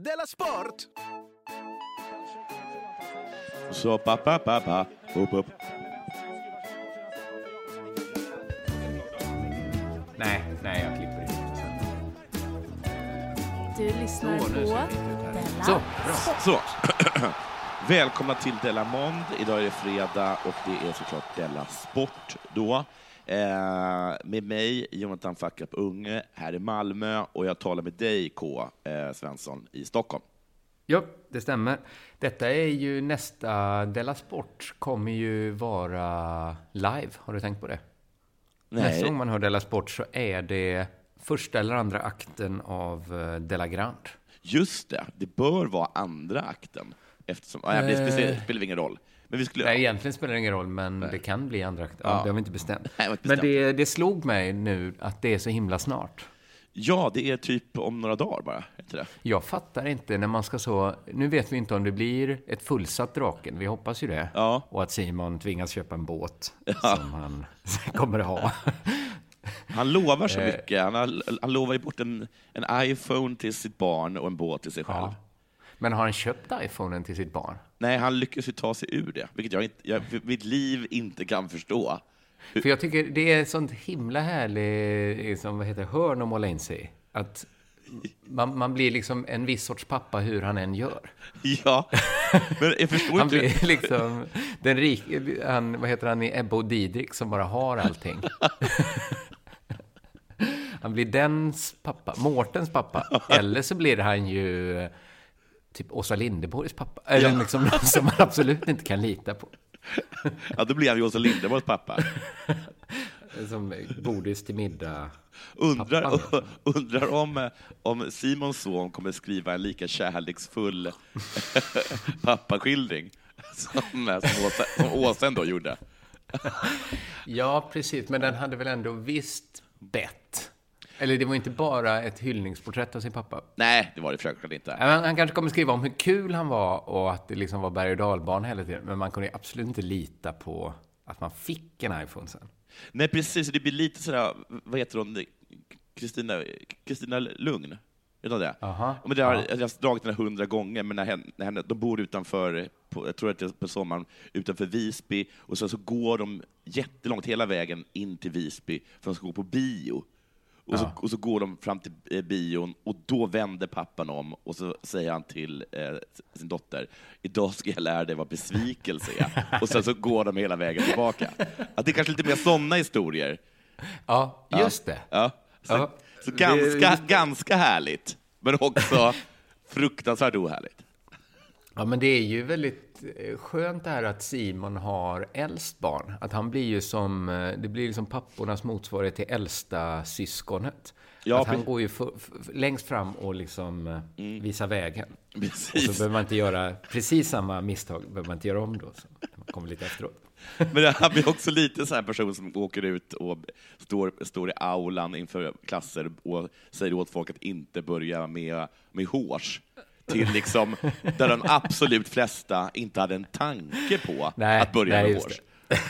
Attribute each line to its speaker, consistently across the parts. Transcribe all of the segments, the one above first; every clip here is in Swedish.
Speaker 1: Della Sport!
Speaker 2: Så pa pa pa pa, upp upp.
Speaker 3: Nej, nej, jag klipper inte.
Speaker 4: Du lyssnar på. Della
Speaker 3: Så, bra.
Speaker 2: Så. Välkomna till Della Mond. Idag är det fredag och det är såklart Della Sport då. Eh, med mig, Jonathan Fackap Unge, här i Malmö och jag talar med dig, K. Eh, Svensson, i Stockholm.
Speaker 3: Jo, det stämmer. Detta är ju nästa Della Sport kommer ju vara live. Har du tänkt på det? Nästa gång man hör Della Sport så är det första eller andra akten av eh, Della Grand.
Speaker 2: Just det, det bör vara andra akten. Eftersom, äh, det spelar ingen roll. Men vi skulle,
Speaker 3: Nej, egentligen spelar det ingen roll, men det kan bli andra. Ja,
Speaker 2: Ja.
Speaker 3: Det har vi inte bestämt.
Speaker 2: Nej, inte
Speaker 3: Men
Speaker 2: bestämt.
Speaker 3: det, det slog mig nu att det är så himla snart.
Speaker 2: Ja, det är typ om några dagar bara. Inte det?
Speaker 3: Jag fattar inte när man ska så... Nu vet vi inte om det blir ett fullsatt Draken. Vi hoppas ju det.
Speaker 2: Ja.
Speaker 3: Och att Simon tvingas köpa en båt som han kommer att ha.
Speaker 2: Han lovar så
Speaker 3: Eh.
Speaker 2: mycket. Han, har, han lovar ju bort en, en iPhone till sitt barn och en båt till sig själv.
Speaker 3: Ja. Men har han köpt iPhonen till sitt barn?
Speaker 2: Nej, han lyckas ju ta sig ur det, vilket jag, inte, jag mitt liv inte kan förstå.
Speaker 3: För jag tycker det är ett sånt himla härligt som, vad heter hörn att måla in sig i. Att man, man blir liksom en viss sorts pappa hur han än gör.
Speaker 2: Ja, men jag förstår
Speaker 3: Han
Speaker 2: inte.
Speaker 3: blir liksom den rik, han, vad heter han i Ebba och Didrik som bara har allting. Han blir dens pappa, Mårtens pappa. Eller så blir han ju typ Åsa Linderborgs pappa. Eller
Speaker 2: Ja.
Speaker 3: liksom någon som man absolut inte kan lita på.
Speaker 2: Ja, då blir han ju Åsa Linderborgs pappa.
Speaker 3: Som godis till middag.
Speaker 2: Undrar,
Speaker 3: Pappan,
Speaker 2: undrar om, om Simons son kommer skriva en lika kärleksfull pappaskildring som, som, Åsa, som Åsa ändå gjorde.
Speaker 3: Ja, precis. Men den hade väl ändå visst bett. Eller det var inte bara ett hyllningsporträtt av sin pappa.
Speaker 2: Nej, det var det självklart inte.
Speaker 3: Han, han kanske kommer skriva om hur kul han var och att det liksom var berg och dalbana hela tiden. Men man kunde ju absolut inte lita på att man fick en iPhone sen.
Speaker 2: Nej, precis. Det blir lite sådär, vad heter hon, Kristina, Kristina Lugn? Vet du det?
Speaker 3: Aha.
Speaker 2: Men det har,
Speaker 3: Ja.
Speaker 2: Jag har dragit den hundra gånger, men när henne, när henne, de bor utanför, på, jag tror att det är på sommaren, utanför Visby, och sen så går de jättelångt hela vägen in till Visby, för de ska gå på bio. Och, så,
Speaker 3: Ja.
Speaker 2: och så går de fram till bion, och då vänder pappan om, och så säger han till eh, sin dotter, idag ska jag lära dig vad besvikelse är. och sen så går de hela vägen tillbaka. Att det är kanske lite mer sådana historier.
Speaker 3: Ja, just det.
Speaker 2: Ja. Så,
Speaker 3: Ja.
Speaker 2: så ganska,
Speaker 3: det.
Speaker 2: ganska härligt, men också fruktansvärt ohärligt.
Speaker 3: Ja, men det är ju väldigt eh, skönt det här att Simon har äldst barn. Att han blir ju som, eh, det blir liksom pappornas motsvarighet till äldsta syskonet.
Speaker 2: Ja,
Speaker 3: att han går ju för, för, längst fram och liksom eh, visar vägen. Och så
Speaker 2: Precis.
Speaker 3: behöver man inte göra precis samma misstag, behöver man inte göra om då. Så man kommer lite efteråt.
Speaker 2: Men han blir också lite så här person som åker ut och står, står i aulan inför klasser och säger åt folk att inte börja med, med hårs. Till liksom, där de absolut flesta inte hade en tanke på
Speaker 3: Nej,
Speaker 2: att börja
Speaker 3: nej,
Speaker 2: med hårs.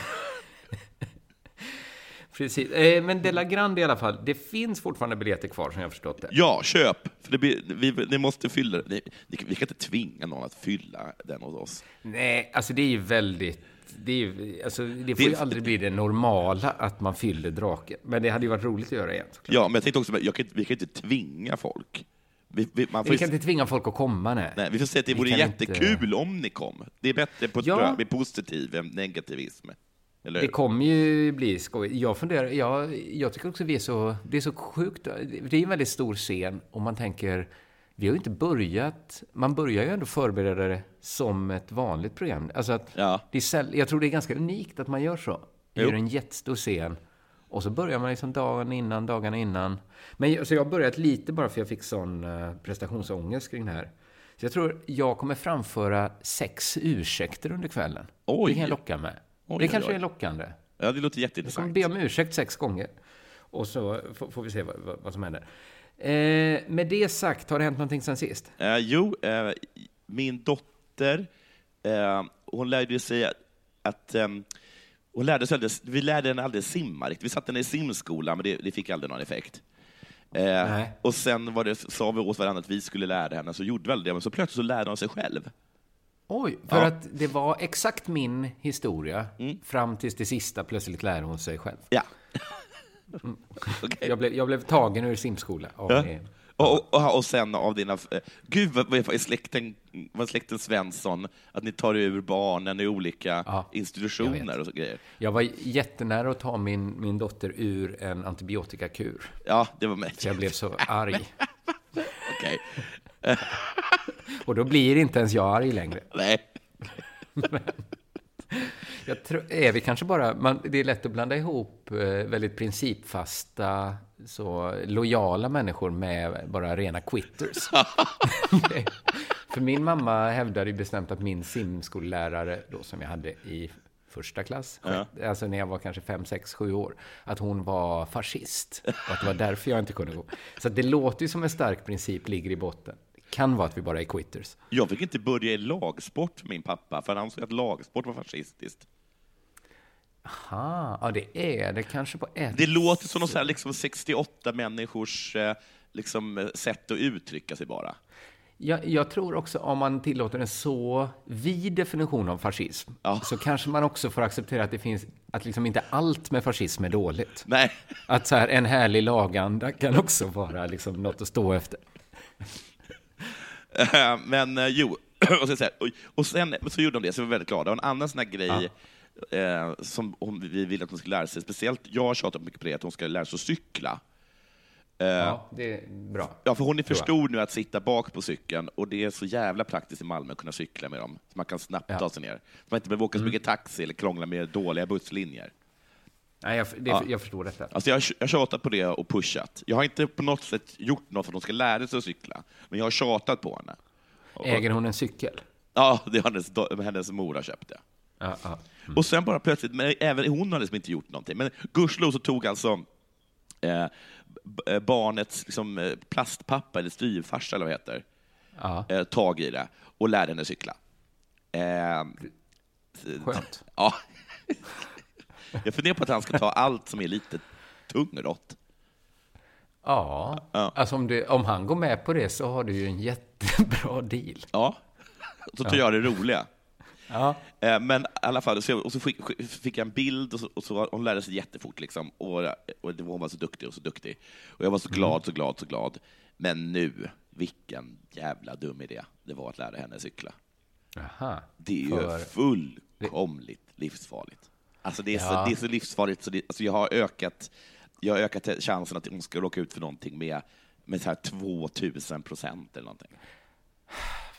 Speaker 3: Precis. Eh, men De La Grande i alla fall, det finns fortfarande biljetter kvar som jag förstått det.
Speaker 2: Ja, köp! För det blir, vi, ni måste fylla ni, Vi kan inte tvinga någon att fylla den hos oss.
Speaker 3: Nej, alltså det är ju väldigt... Det, ju, alltså, det får
Speaker 2: Det-
Speaker 3: ju aldrig bli det normala att man fyller draken. Men det hade ju varit roligt att göra igen. såklart.
Speaker 2: Ja, men jag tänkte också, jag kan, vi kan inte tvinga folk. Vi, vi, man får
Speaker 3: Vi
Speaker 2: ju-
Speaker 3: kan inte tvinga folk att komma, nej.
Speaker 2: Nej, vi får säga att det
Speaker 3: Vi
Speaker 2: vore jättekul
Speaker 3: inte-
Speaker 2: om ni kom. Det är bättre på,
Speaker 3: Ja.
Speaker 2: med positiv än negativism.
Speaker 3: Det kommer ju bli skoj. Jag funderar, jag, jag tycker också vi är så, det är så sjukt. Det är en väldigt stor scen och man tänker, vi har ju inte börjat, man börjar ju ändå förbereda det som ett vanligt program. Alltså att
Speaker 2: Ja.
Speaker 3: det är jag tror det är ganska unikt att man gör så. Gör en jättestor scen och så börjar man liksom dagen innan, dagarna innan. Men jag- så jag har börjat lite bara för jag fick sån eh, prestationsångest kring det här. Så jag tror jag kommer framföra sex ursäkter under kvällen.
Speaker 2: Oj.
Speaker 3: Det kan jag locka med.
Speaker 2: Oj,
Speaker 3: det kanske
Speaker 2: oj.
Speaker 3: är lockande.
Speaker 2: Ja, det låter
Speaker 3: Jag kommer
Speaker 2: jätteintressant.
Speaker 3: be om ursäkt sex gånger. Och så får, vi se vad, vad, som händer. Eh, med det sagt, har det hänt någonting sen sist?
Speaker 2: Eh, jo, eh, min dotter, eh, hon lärde sig att, att hon lärde aldrig, vi lärde henne aldrig simma riktigt. Vi satte henne i simskola, men det, det fick aldrig någon effekt. Eh, och sen var det, sa vi åt varandra att vi skulle lära henne, så gjorde väl det, men så plötsligt så lärde hon sig själv.
Speaker 3: Oj, för ja. att det var exakt min historia, mm. fram tills det sista plötsligt lärde hon sig själv.
Speaker 2: Ja.
Speaker 3: Mm. okay. jag, blev, jag blev tagen ur simskola av
Speaker 2: ja. Och, och, och sen av dina... Eh, gud, vad är släkten, vad släkten Svensson, att ni tar ur barnen i olika ja, institutioner och så grejer.
Speaker 3: Jag var jättenära att ta min, min dotter ur en antibiotikakur.
Speaker 2: Ja, det var mig.
Speaker 3: Så jag blev så arg.
Speaker 2: Okej.
Speaker 3: och då blir inte ens jag arg längre.
Speaker 2: Nej.
Speaker 3: Men, jag tror, är vi kanske bara, man, det är lätt att blanda ihop eh, väldigt principfasta, så lojala människor med bara rena quitters. För min mamma hävdade ju bestämt att min simskollärare, då som jag hade i första klass, ja. alltså när jag var kanske fem, sex, sju år, att hon var fascist. Och att det var därför jag inte kunde gå. Så det låter ju som en stark princip ligger i botten. Kan vara att vi bara är quitters.
Speaker 2: Jag fick inte börja i lagsport min pappa, för han ansåg att lagsport var fascistiskt.
Speaker 3: Aha, ja det är det kanske på ett
Speaker 2: Det låter som någon här, liksom 68 människors eh, liksom, eh, sätt att uttrycka sig bara.
Speaker 3: Jag, jag, tror också om man tillåter en så vid definition av fascism, ja. så kanske man också får acceptera att det finns, att liksom inte allt med fascism är dåligt.
Speaker 2: Nej.
Speaker 3: Att så här, en härlig laganda kan också vara liksom något att stå efter.
Speaker 2: Men jo, och, så, och sen så gjorde de det, så vi var väldigt glada. Och en annan sån här grej ja. Eh, som vi ville att hon skulle lära sig, speciellt jag har tjatat mycket på det, att hon ska lära sig att cykla.
Speaker 3: Eh, ja, det är bra.
Speaker 2: Ja, för hon är för stor nu att sitta bak på cykeln och det är så jävla praktiskt i Malmö att kunna cykla med dem. Så man kan snabbt ja. ta sig ner. Så man inte behöver åka så mm. mycket taxi eller krångla med dåliga busslinjer.
Speaker 3: Nej, jag, det, ja. jag förstår detta.
Speaker 2: Alltså jag har tjatat på det och pushat. Jag har inte på något sätt gjort något för att hon ska lära sig att cykla, men jag har tjatat på henne.
Speaker 3: Äger hon en cykel?
Speaker 2: Ja, det har hennes, hennes mor har köpt det.
Speaker 3: Ja, ja.
Speaker 2: Mm. Och sen bara plötsligt, men även hon har liksom inte gjort någonting. Men gudskelov så tog alltså eh, barnets liksom, eh, plastpappa, eller styvfarsa eller vad det heter,
Speaker 3: ja.
Speaker 2: eh, tag i det och lärde henne cykla.
Speaker 3: Eh, Skönt.
Speaker 2: Ja. Jag funderar på att han ska ta allt som är lite tungrott.
Speaker 3: Ja, ja. alltså om, det, om han går med på det så har du ju en jättebra deal.
Speaker 2: Ja, så tar ja. jag det roliga.
Speaker 3: Ja.
Speaker 2: Eh, men i alla fall, så, och så fick, fick jag en bild och så, och så hon lärde sig jättefort liksom. Och, och hon var så duktig och så duktig. Och jag var så glad, mm. så glad, så glad. Men nu, vilken jävla dum idé det var att lära henne cykla.
Speaker 3: Aha,
Speaker 2: det är för... ju fullkomligt livsfarligt. Alltså det är, ja. så, det är så livsfarligt, så det, alltså jag har ökat jag har ökat chansen att hon ska råka ut för någonting med, med så här 2000 procent eller någonting.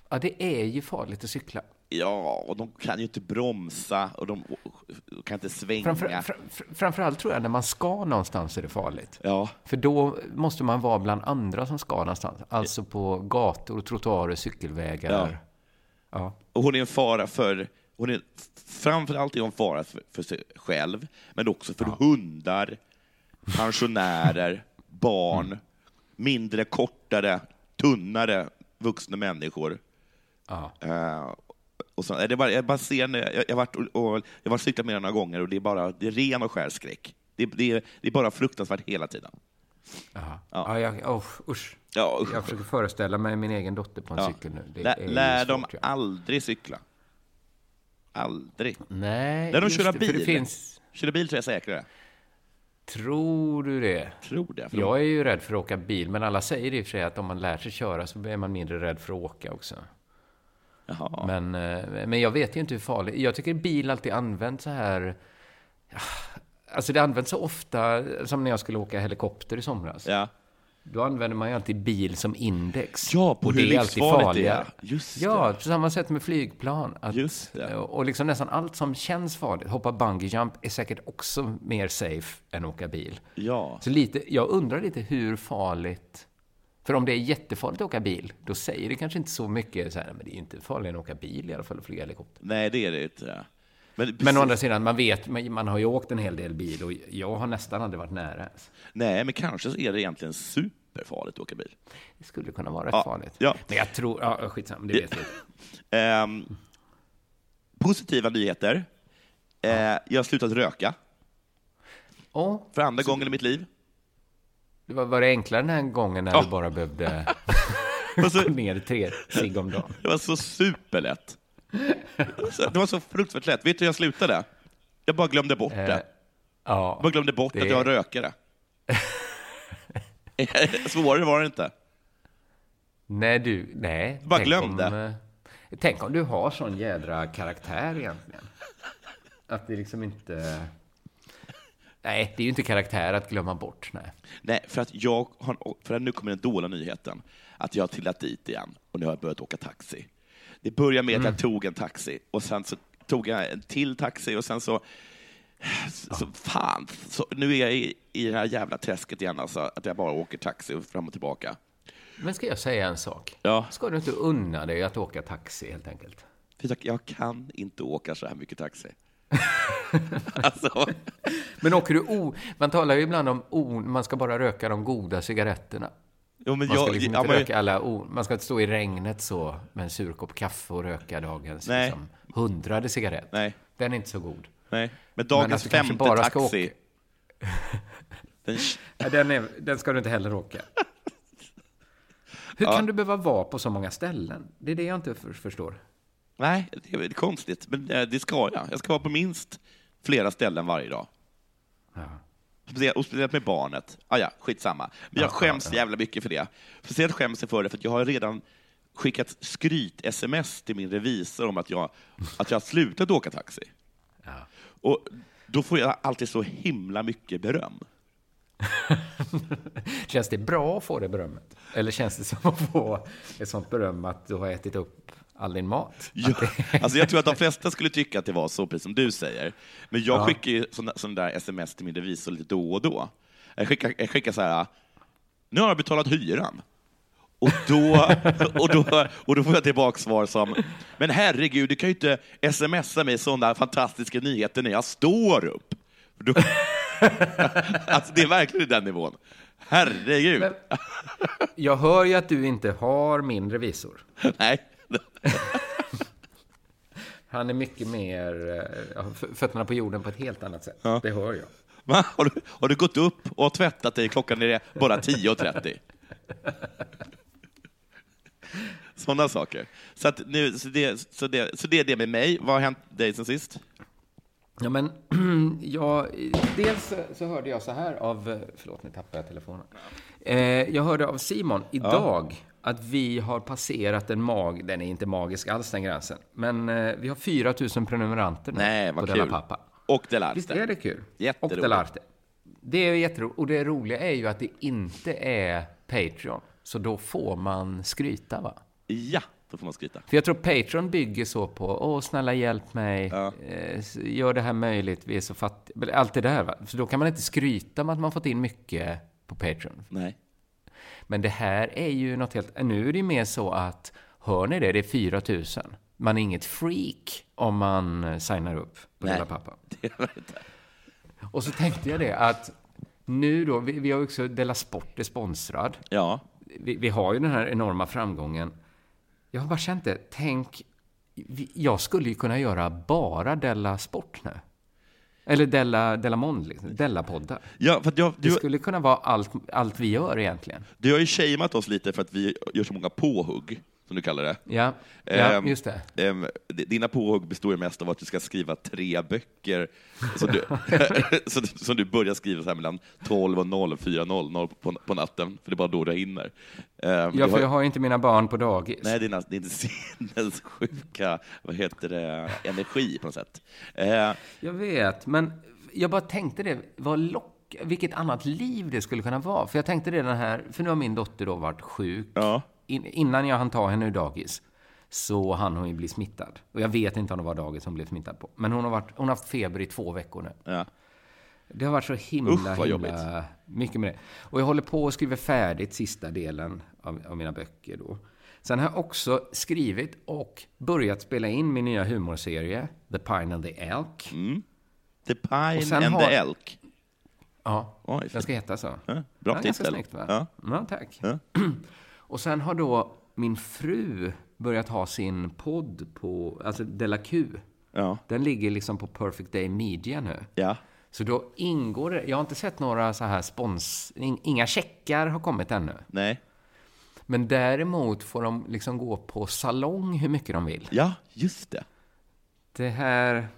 Speaker 3: Ja, det är ju farligt att cykla.
Speaker 2: Ja, och de kan ju inte bromsa och de kan inte svänga.
Speaker 3: Framför, fram, framförallt tror jag när man ska någonstans är det farligt.
Speaker 2: Ja.
Speaker 3: För då måste man vara bland andra som ska någonstans. Alltså på gator, trottoarer, cykelvägar. Ja.
Speaker 2: ja. Och hon är en fara för, hon är, framförallt är hon fara för, för sig själv, men också för ja. hundar, pensionärer, barn, mm. mindre, kortare, tunnare vuxna människor.
Speaker 3: Ja.
Speaker 2: Uh, och så, det bara, jag bara ser, jag, jag, varit och, och, jag cyklat med den några gånger och det är bara det är ren och skär skräck. Det, det, det är bara fruktansvärt hela tiden.
Speaker 3: Aha. Ja. Ja, jag, oh, usch.
Speaker 2: Ja, usch.
Speaker 3: Jag försöker föreställa mig min egen dotter på en ja. cykel nu.
Speaker 2: Det lär lär svårt, dem ja. aldrig cykla. Aldrig.
Speaker 3: Nej,
Speaker 2: Lär de köra bil.
Speaker 3: Det finns...
Speaker 2: Köra bil tror jag är säkrare.
Speaker 3: Tror du det?
Speaker 2: Tror det.
Speaker 3: Jag är ju rädd för att åka bil, men alla säger i och för sig att om man lär sig köra så är man mindre rädd för att åka också.
Speaker 2: Jaha.
Speaker 3: Men, eh, men jag vet ju inte hur farligt. Jag tycker bil alltid används så här... Alltså det används så ofta, som när jag skulle åka helikopter i somras.
Speaker 2: Ja.
Speaker 3: Då använder man ju alltid bil som index.
Speaker 2: Ja, på
Speaker 3: och
Speaker 2: hur
Speaker 3: det är alltid farligare.
Speaker 2: Det är. Just
Speaker 3: ja, på samma sätt med flygplan.
Speaker 2: Att, Just det.
Speaker 3: Och liksom nästan allt som känns farligt, hoppa bungee jump, är säkert också mer safe än åka bil.
Speaker 2: Ja.
Speaker 3: Så lite, jag undrar lite hur farligt för om det är jättefarligt att åka bil, då säger det kanske inte så mycket så här, men det är inte farligare än att åka bil i alla fall, och flyga helikopter.
Speaker 2: Nej, det är det inte.
Speaker 3: Men, men å andra sidan, man vet, man har ju åkt en hel del bil och jag har nästan aldrig varit nära
Speaker 2: Nej, men kanske så är det egentligen super superfarligt att åka bil.
Speaker 3: Det skulle kunna vara rätt
Speaker 2: ja,
Speaker 3: farligt.
Speaker 2: Ja.
Speaker 3: Men jag tror, ja skitsamma, det vet
Speaker 2: jag um, Positiva nyheter. Uh, jag har slutat röka.
Speaker 3: Oh,
Speaker 2: För andra så... gången i mitt liv.
Speaker 3: Var, var det enklare den här gången när
Speaker 2: Ja.
Speaker 3: du bara behövde gå ner tre cigg om dagen?
Speaker 2: Det var så superlätt. Det var så fruktansvärt lätt. Vet du hur jag slutade? Jag bara glömde bort
Speaker 3: Eh,
Speaker 2: det. Jag
Speaker 3: ja.
Speaker 2: bara glömde bort
Speaker 3: det-
Speaker 2: att jag var rökare. Svårare var det inte.
Speaker 3: Nej, du, nej.
Speaker 2: Bara
Speaker 3: Tänk
Speaker 2: glöm
Speaker 3: om, eh, Tänk om du har sån jädra karaktär egentligen. Att det liksom inte... Nej, det är ju inte karaktär att glömma bort. Nej.
Speaker 2: Nej, för att jag har, för att nu kommer den dåliga nyheten, att jag har trillat dit igen och nu har jag börjat åka taxi. Det började med att
Speaker 3: Mm.
Speaker 2: jag tog en taxi och sen så tog jag en till taxi och sen så, så, så fan, så, nu är jag i, i det här jävla träsket igen alltså, att jag bara åker taxi och fram och tillbaka.
Speaker 3: Men ska jag säga en sak?
Speaker 2: Ja.
Speaker 3: Ska du inte unna dig att åka taxi helt enkelt?
Speaker 2: Jag kan inte åka så här mycket taxi. alltså,
Speaker 3: Men åker du o... Man talar ju ibland om o... Man ska bara röka de goda cigaretterna.
Speaker 2: jo, men
Speaker 3: Man ska
Speaker 2: jag,
Speaker 3: liksom
Speaker 2: ja,
Speaker 3: inte
Speaker 2: men-
Speaker 3: röka alla o... Man ska inte stå i regnet så med en sur kopp kaffe och röka dagens
Speaker 2: Nej.
Speaker 3: liksom, hundrade cigarett.
Speaker 2: Nej.
Speaker 3: Den är inte så god.
Speaker 2: Nej, men dagens
Speaker 3: du kanske
Speaker 2: femte
Speaker 3: bara
Speaker 2: taxi, den,
Speaker 3: Ja, den, är, den ska du inte heller åka. Hur kan du behöva vara på så många ställen? Det är det jag inte för, förstår.
Speaker 2: Nej, det är konstigt, men eh, det ska jag. Jag ska vara på minst flera ställen varje dag.
Speaker 3: Ja.
Speaker 2: Och speciellt med barnet. Ah, ja, skitsamma. Men jag
Speaker 3: Ja,
Speaker 2: skäms
Speaker 3: ja,
Speaker 2: jävla mycket för det. Speciellt skäms jag för det för att jag har redan skickat skryt-sms till min revisor om att jag, att jag har slutat åka taxi.
Speaker 3: Ja.
Speaker 2: Och då får jag alltid så himla mycket beröm.
Speaker 3: Känns det bra att få det berömmet? Eller känns det som att få ett sånt beröm att du har ätit upp all din mat?
Speaker 2: Ja, alltså jag tror att de flesta skulle tycka att det var så, precis som du säger. Men jag
Speaker 3: Ja.
Speaker 2: skickar ju sådana, sådana där sms till min revisor lite då och då. Jag skickar, jag skickar så här, nu har jag betalat hyran. Och då, och, då, och då får jag tillbaka svar som, men herregud, du kan ju inte smsa mig sådana fantastiska nyheter när jag står upp. Då, alltså det är verkligen den nivån. Herregud.
Speaker 3: Men- Jag hör ju att du inte har min revisor.
Speaker 2: Nej.
Speaker 3: Han är mycket mer, eh, fötterna på jorden på ett helt annat sätt. Det hör jag.
Speaker 2: Va? Har, du, har du gått upp och tvättat dig? Klockan är bara 10.30. Sådana saker. Så, nu, så, det, så, det, så det är det med mig. Vad har hänt dig sen sist?
Speaker 3: Ja, men jag, dels så- hörde jag så här av, förlåt nu tappade jag telefonen. Eh, jag hörde av Simon idag att vi har passerat en mag, den är inte magisk alls den gränsen, men eh, vi har 4 000 prenumeranter nu
Speaker 2: Nej,
Speaker 3: på
Speaker 2: vad
Speaker 3: Della
Speaker 2: kul.
Speaker 3: Pappa.
Speaker 2: Och Delarte.
Speaker 3: Visst är det kul? Och Delarte. Det är jätteroligt. Och det roliga är ju att det inte är Patreon. Så då får man skryta, va?
Speaker 2: Ja, då får man skryta.
Speaker 3: För jag tror Patreon bygger så på, åh snälla hjälp mig,
Speaker 2: Ja.
Speaker 3: eh, gör det här möjligt, vi är så fattiga. Allt det där, va? Så då kan man inte skryta med att man fått in mycket på Patreon.
Speaker 2: Nej.
Speaker 3: Men det här är ju något helt... Nu är det ju mer så att, hör ni det, det är 4 000. Man är inget freak om man eh, signar upp på
Speaker 2: Nej.
Speaker 3: Della Pappa.
Speaker 2: Det var inte.
Speaker 3: Och så tänkte jag det att nu då, vi, vi har också Della Sport är sponsrad.
Speaker 2: Ja.
Speaker 3: Vi, vi har ju den här enorma framgången. Jag har bara känt det, tänk, jag skulle ju kunna göra bara Della Sport nu. Eller Della, Della Mond, liksom. Della-poddar.
Speaker 2: ja för att jag,
Speaker 3: Det
Speaker 2: du,
Speaker 3: skulle kunna vara allt, allt vi gör egentligen.
Speaker 2: du har ju shameat oss lite för att vi gör så många påhugg, som du kallar det.
Speaker 3: Ja, ja
Speaker 2: Ehm,
Speaker 3: just det.
Speaker 2: d- dina påhugg består ju mest av att du ska skriva tre böcker som du, som du, som du börjar skriva så här mellan 12 och 04.00 på, på natten, för det är bara då du hinner. Ehm,
Speaker 3: Ja, för
Speaker 2: har-
Speaker 3: jag har inte mina barn på dagis.
Speaker 2: Nej, är inte sinnessjuka, vad heter det, energi på något sätt. Eh,
Speaker 3: Jag vet, men jag bara tänkte det, vad lock, vilket annat liv det skulle kunna vara. För jag tänkte det den här, för nu har min dotter då varit sjuk.
Speaker 2: ja,
Speaker 3: innan jag hann ta henne ur dagis så hann hon ju bli smittad. Och jag vet inte om det var dagis hon blev smittad på. Men hon har, varit, hon har haft feber i två veckor nu.
Speaker 2: ja.
Speaker 3: Det har varit så himla,
Speaker 2: vad
Speaker 3: himla mycket med det. Och jag håller på att skriva färdigt sista delen av, av mina böcker då. Sen har jag också skrivit och börjat spela in min nya humorserie, The Pine and the Elk.
Speaker 2: The Pine and
Speaker 3: har-
Speaker 2: the Elk.
Speaker 3: Ja,
Speaker 2: Oj,
Speaker 3: den ska heta så.
Speaker 2: Ja, bra
Speaker 3: ja, ganska
Speaker 2: titel.
Speaker 3: snyggt, va?
Speaker 2: Ja.
Speaker 3: Ja, tack.
Speaker 2: Ja.
Speaker 3: Och sen har då min fru börjat ha sin podd på, alltså Della Q.
Speaker 2: Ja,
Speaker 3: Den ligger liksom på Perfect Day Media nu.
Speaker 2: ja.
Speaker 3: Så då ingår det, jag har inte sett några så här spons, inga checkar har kommit ännu.
Speaker 2: Nej.
Speaker 3: Men däremot får de liksom gå på salong hur mycket de vill.
Speaker 2: Ja, just det.
Speaker 3: Det här...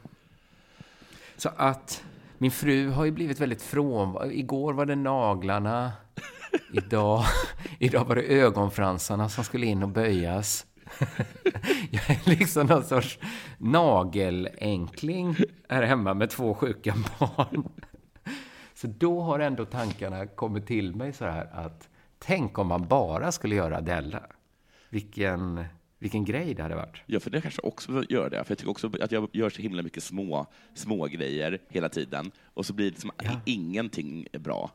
Speaker 3: Så att min fru har ju blivit väldigt från... Igår var det naglarna. Idag, idag var det ögonfransarna som skulle in och böjas. Jag är liksom någon sorts nagelänkling här hemma med två sjuka barn. Så då har ändå tankarna kommit till mig så här att tänk om man bara skulle göra Della. Vilken, vilken grej det hade varit.
Speaker 2: Ja, för det kanske också gör det. För jag tycker också att jag gör så himla mycket små, små grejer hela tiden och så blir det liksom ja. ingenting bra.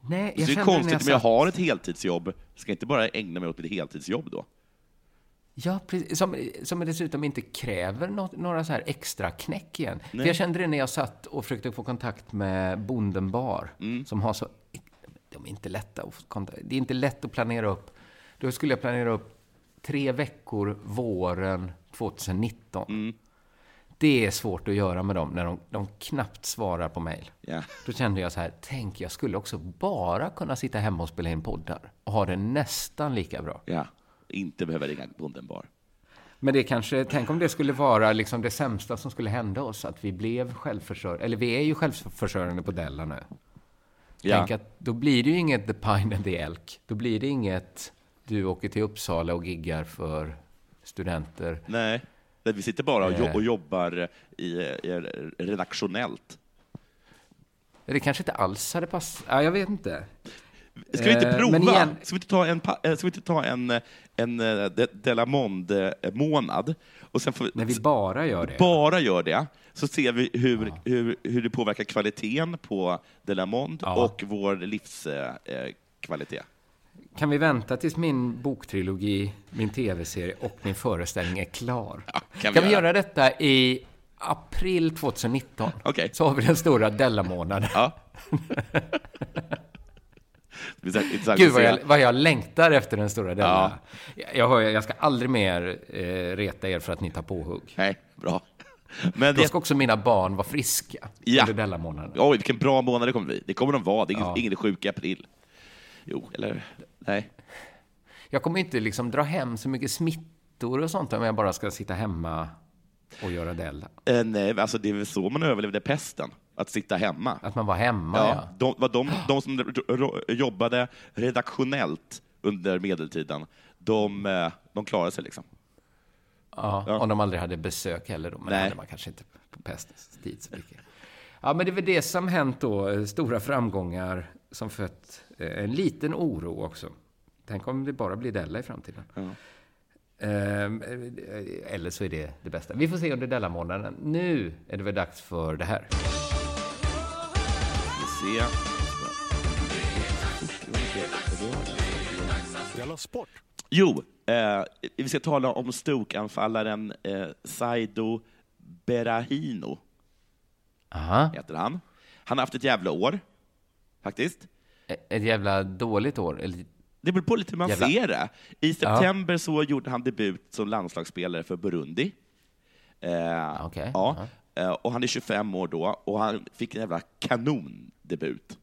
Speaker 3: Nej, jag
Speaker 2: så det är konstigt om jag har ett heltidsjobb, ska jag inte bara ägna mig åt mitt heltidsjobb då?
Speaker 3: Ja, precis. Som, som dessutom inte kräver något, några så här extra knäck igen. För jag kände det när jag satt och försökte få kontakt med Bonden Bar, mm. som har så... De är inte lätta att få kontakt. Det är inte lätt att planera upp. Då skulle jag planera upp tre veckor våren 2019. Mm. Det är svårt att göra med dem när de, de knappt svarar på mejl.
Speaker 2: Yeah.
Speaker 3: Då kände jag så här, tänk jag skulle också bara kunna sitta hemma och spela in poddar och ha det nästan lika bra.
Speaker 2: Ja inte behöva ringa bonden bar.
Speaker 3: Men det kanske, tänk om det skulle vara liksom det sämsta som skulle hända oss, att vi blev självförsörjande, eller vi är ju självförsörjande på Della nu. Ja. Tänk att då blir det ju inget The Pine and the Elk. Då blir det inget du åker till Uppsala och giggar för studenter.
Speaker 2: Nej, vi sitter bara och, eh. jobbar i, i redaktionellt.
Speaker 3: Det kanske inte alls hade passat. Ja, jag vet inte.
Speaker 2: Ska vi inte eh, prova? Igen... Ska vi inte ta en, eh, ska vi inte ta en, en Delamonde-månad? Och sen får vi,
Speaker 3: När vi bara gör det?
Speaker 2: Bara gör det, så ser vi hur, ja. hur, hur det påverkar kvaliteten på Delamonde ja. och vår livskvalitet.
Speaker 3: Kan vi vänta tills min boktrilogi, min tv-serie och min föreställning är klar? Ja, kan, vi, kan vi göra detta i april 2019?
Speaker 2: Okay.
Speaker 3: Så har vi den stora Della-månaden.
Speaker 2: Ja.
Speaker 3: Gud vad jag, vad jag längtar efter den stora Della. Ja. Jag, jag, ska aldrig mer eh, reta er för att ni tar påhugg.
Speaker 2: Nej, bra.
Speaker 3: Men Då ska också mina barn vara friska
Speaker 2: ja.
Speaker 3: under Della-månaden.
Speaker 2: Oj, vilken bra månad det kommer bli. Det kommer de vara. Det är ingen, ja. ingen sjuk i april. Jo, eller nej.
Speaker 3: Jag kommer inte liksom dra hem så mycket smittor och sånt om jag bara ska sitta hemma och göra Della.
Speaker 2: Eh, nej, alltså det är väl så man överlevde pesten att sitta hemma.
Speaker 3: Att man var hemma, ja.
Speaker 2: ja. De, de, de som jobbade redaktionellt under medeltiden, de, eh, de klarade sig liksom.
Speaker 3: Ja, ja, om de aldrig hade besök heller då, men Nej. det hade man kanske inte på pestens tid så mycket. Ja, men det är väl det som hänt då, stora framgångar som fött eh, en liten oro också. Tänk om det bara blir Della i framtiden. Ja. Ehm, eh, eller så är det det bästa. Vi får se under Della-månaden. Nu är det väl dags för det här
Speaker 2: se.
Speaker 1: Sport.
Speaker 2: Jo, eh, vi ska tala om Stoke-anfallaren eh, Saido Berahino.
Speaker 3: Aha.
Speaker 2: Heter han. Han har haft ett jävla år, faktiskt.
Speaker 3: Ett jävla dåligt år? Eller?
Speaker 2: Det beror på lite hur man jävla... ser det. I september ja. så gjorde han debut som landslagsspelare för Burundi.
Speaker 3: Eh, okay.
Speaker 2: ja. Uh eh, -huh. Och han är 25 år då, och han fick en jävla kanon debut.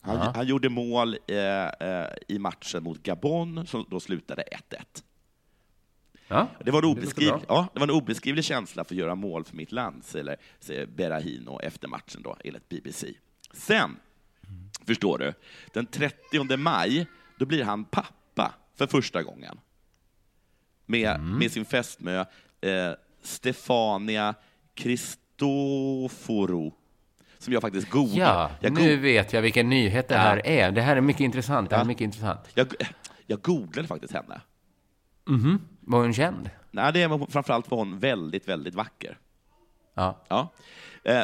Speaker 2: Han, uh han gjorde mål eh, eh, i matchen mot Gabon, som då slutade 1-1.
Speaker 3: Ja,
Speaker 2: det, var en obeskriv, ja, det var en obeskrivlig känsla för att göra mål för mitt land, säger Berahino efter matchen, då, enligt BBC. Sen, mm. förstår du, den 30 maj, då blir han pappa för första gången. Med, mm. med sin fästmö eh, Stefania Cristoforo som jag faktiskt googlade.
Speaker 3: Ja,
Speaker 2: jag
Speaker 3: go nu vet jag vilken nyhet det ja. här är. Det här är mycket intressant. Det här är mycket intressant.
Speaker 2: Jag, jag googlade faktiskt henne.
Speaker 3: Mm var hon känd?
Speaker 2: Nej, det är framförallt var hon väldigt, väldigt vacker.
Speaker 3: Ja.
Speaker 2: ja. Eh,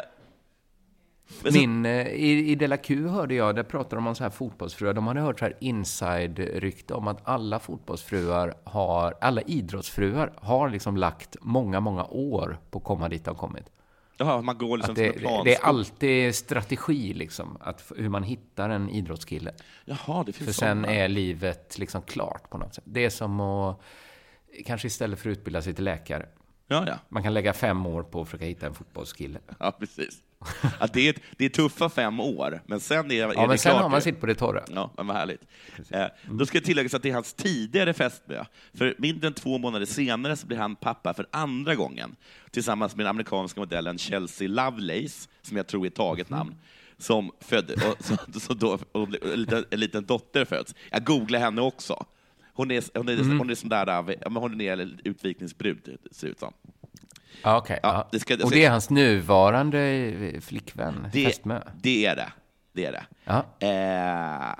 Speaker 3: Min, eh, i, I Della Q hörde jag, där pratade de om så här fotbollsfruar. De hade hört så här inside-rykte om att alla fotbollsfruar har, alla idrottsfruar har liksom lagt många, många år på att komma dit de kommit.
Speaker 2: Jaha, man går liksom
Speaker 3: det, det, är alltid strategi, liksom, att, hur man hittar en idrottskille.
Speaker 2: Jaha, det finns
Speaker 3: För sen är livet liksom klart på något sätt. Det är som att, kanske istället för att utbilda sig till läkare.
Speaker 2: Ja, ja.
Speaker 3: Man kan lägga fem år på att försöka hitta en fotbollskille.
Speaker 2: Ja, precis. Att det, är, det är tuffa fem år, men sen är, är
Speaker 3: ja, men
Speaker 2: det
Speaker 3: sen
Speaker 2: klart.
Speaker 3: har man sitt på det torra.
Speaker 2: Ja, men vad härligt. Eh, då ska jag tillägga att det är hans tidigare fästmö. För mindre än två månader senare så blir han pappa för andra gången tillsammans med den amerikanska modellen Chelsea Lovelace, som jag tror är taget namn, som födde, och, så, så då, och en, liten, en liten dotter föds. Jag googlade henne också. Hon är, hon är, hon är sån där, men hon är utvikningsbrud, ser ut som.
Speaker 3: Ja, okej.
Speaker 2: Ja, det ska-
Speaker 3: Och det är hans nuvarande flickvän,
Speaker 2: Det,
Speaker 3: fästmö?
Speaker 2: det är det. Det är det. Eh,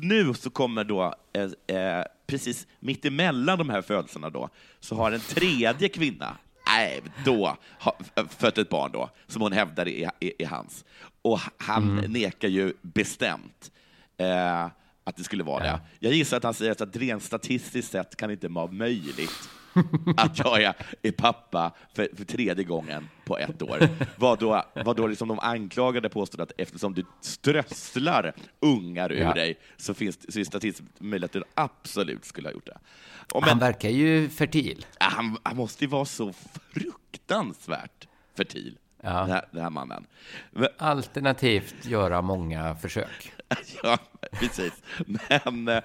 Speaker 2: nu så kommer då, eh, eh, precis mitt emellan de här födelserna då, så har en tredje kvinna, nej, då, ha, fött ett barn då, som hon hävdar är, är, är hans. Och han nekar ju bestämt eh, att det skulle vara
Speaker 3: Ja.
Speaker 2: det. Jag gissar att han säger att rent statistiskt sett kan det inte vara möjligt att jag är, pappa för, för tredje gången på ett år. Vad då, vad då liksom de anklagade påstod att eftersom du strösslar ungar ur
Speaker 3: Ja.
Speaker 2: dig så finns det statistiskt möjligt att du absolut skulle ha gjort det. Och
Speaker 3: Han
Speaker 2: men,
Speaker 3: verkar ju fertil.
Speaker 2: han, han måste ju vara så fruktansvärt fertil,
Speaker 3: Ja.
Speaker 2: den, här, den här mannen. Men,
Speaker 3: Alternativt göra många försök.
Speaker 2: ja, precis. Men,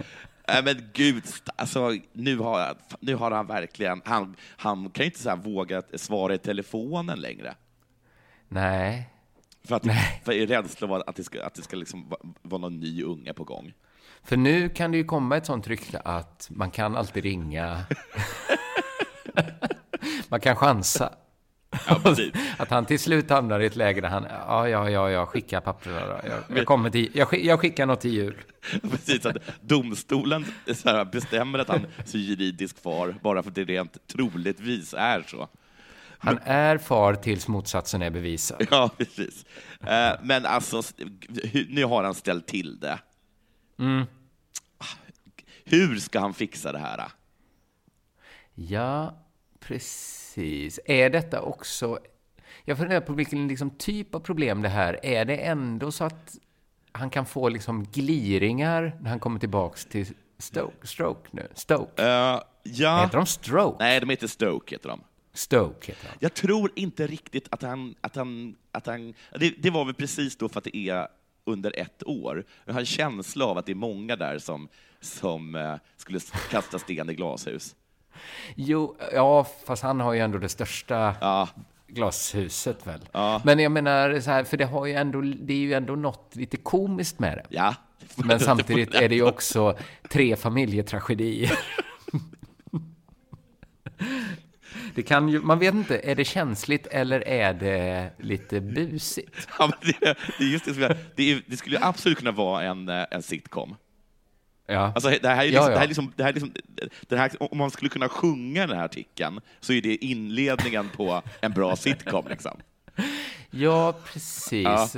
Speaker 2: äh, men gud, alltså, nu, har, nu har han verkligen... Han, han kan ju inte så här våga svara i telefonen längre.
Speaker 3: Nej.
Speaker 2: För att för i rädsla av att det ska, att det ska liksom va- vara någon ny unge på gång.
Speaker 3: För nu kan det ju komma ett sånt rykte att man kan alltid ringa. man kan chansa.
Speaker 2: Ja.
Speaker 3: Att han till slut hamnar i ett läge där han, ja, ja, ja, jag skickar papperna då. Jag, jag, kommer till, jag, skick- jag skickar något till jul.
Speaker 2: precis att domstolen här, bestämmer att han är juridisk far bara för att det rent troligtvis är så.
Speaker 3: Han är far tills motsatsen är bevisad.
Speaker 2: Ja, precis. Eh, Men alltså, nu har han ställt till det. Hur ska han fixa det här?
Speaker 3: Ja, precis. Är detta också... Jag funderar på vilken liksom typ av problem det här är. det ändå så att han kan få liksom gliringar när han kommer tillbaks till Stoke? Stroke nu? Stoke?
Speaker 2: Eh, ja.
Speaker 3: Heter de Stroke?
Speaker 2: Nej, de heter Stoke, heter de.
Speaker 3: Stoke heter de.
Speaker 2: Jag tror inte riktigt att han... Att han, att han det, det var väl precis då för att det är under ett år. Jag har en känsla av att det är många där som, som eh, skulle kasta sten i glashus.
Speaker 3: Jo, ja, fast han har ju ändå det största
Speaker 2: Ja,
Speaker 3: glashuset väl?
Speaker 2: Ja.
Speaker 3: Men jag menar så här, för det har ju ändå, det är ju ändå något lite komiskt med det.
Speaker 2: ja.
Speaker 3: Men samtidigt är det ju också tre familjetragedier. Det kan ju, man vet inte, är det känsligt eller är det lite busigt?
Speaker 2: Ja, det, det, just det, det, det skulle absolut kunna vara en, eh, en sitcom.
Speaker 3: Ja,
Speaker 2: Alltså, det här är liksom,
Speaker 3: ja.
Speaker 2: Det här är liksom, det här är liksom, här, om man skulle kunna sjunga den här artikeln så är det inledningen på en bra sitcom. Liksom.
Speaker 3: ja precis.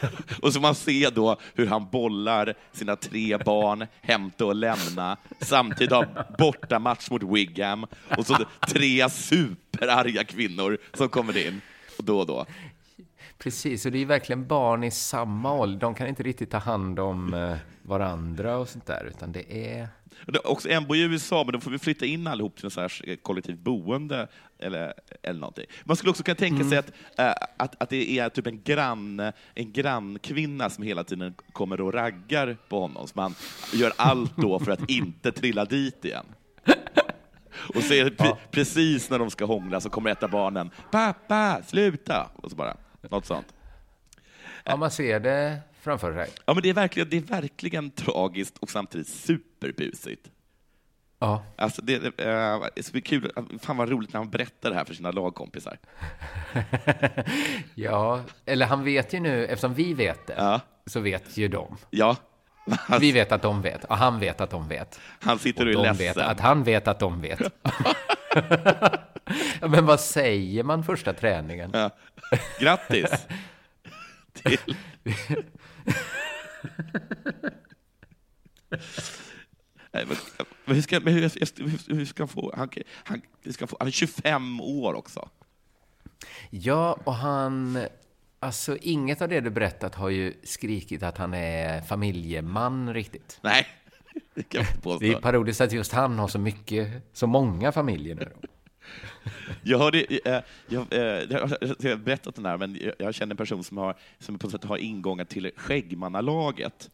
Speaker 2: Och så man ser då hur han bollar sina tre barn, hämta och lämna, samtidigt har borta match mot Wigham och så tre superarga kvinnor som kommer in och då och då.
Speaker 3: Precis, och det är verkligen barn i samma ålder. De kan inte riktigt ta hand om eh, varandra och sånt där, utan det är...
Speaker 2: Det är också en bor i USA, men då får vi flytta in allihop till en här kollektivt boende eller, eller någonting. Man skulle också kunna tänka sig att, äh, att, att det är typ en, grann, en grannkvinna som hela tiden kommer och raggar på honom, så man gör allt då för att inte trilla dit igen. Och så är det pre- precis när de ska hångla så kommer ett av barnen ”Pappa, sluta!” och så bara, något sånt.
Speaker 3: Ja, man ser det framför sig.
Speaker 2: Ja, men det är verkligen, det är verkligen tragiskt och samtidigt superbusigt.
Speaker 3: Ja,
Speaker 2: Alltså det, det, eh, det ska bli kul. Fan vad roligt när han berättar det här för sina lagkompisar.
Speaker 3: ja, eller han vet ju nu, eftersom vi vet det,
Speaker 2: Ja.
Speaker 3: så vet ju de.
Speaker 2: Ja,
Speaker 3: Vi vet att de vet, och han vet att de vet.
Speaker 2: han sitter och
Speaker 3: Och
Speaker 2: är
Speaker 3: de vet
Speaker 2: ledsen.
Speaker 3: att han vet att de vet. Ja, Men vad säger man första träningen?
Speaker 2: Ja. Grattis! Till... Nej, men, men hur ska, men hur, hur, hur ska han få... Han, han, ska få, han är 25 år också.
Speaker 3: Ja, och han... Alltså, inget av det du berättat har ju skrikit att han är familjeman riktigt.
Speaker 2: Nej, det kan jag inte
Speaker 3: Det är
Speaker 2: påstå.
Speaker 3: parodiskt att just han har så mycket, så många familjer nu.
Speaker 2: Jag hörde, eh, jag, eh, jag har berättat den här, men jag känner en person som, har, som på något sätt har ingångar till Skäggmannalaget.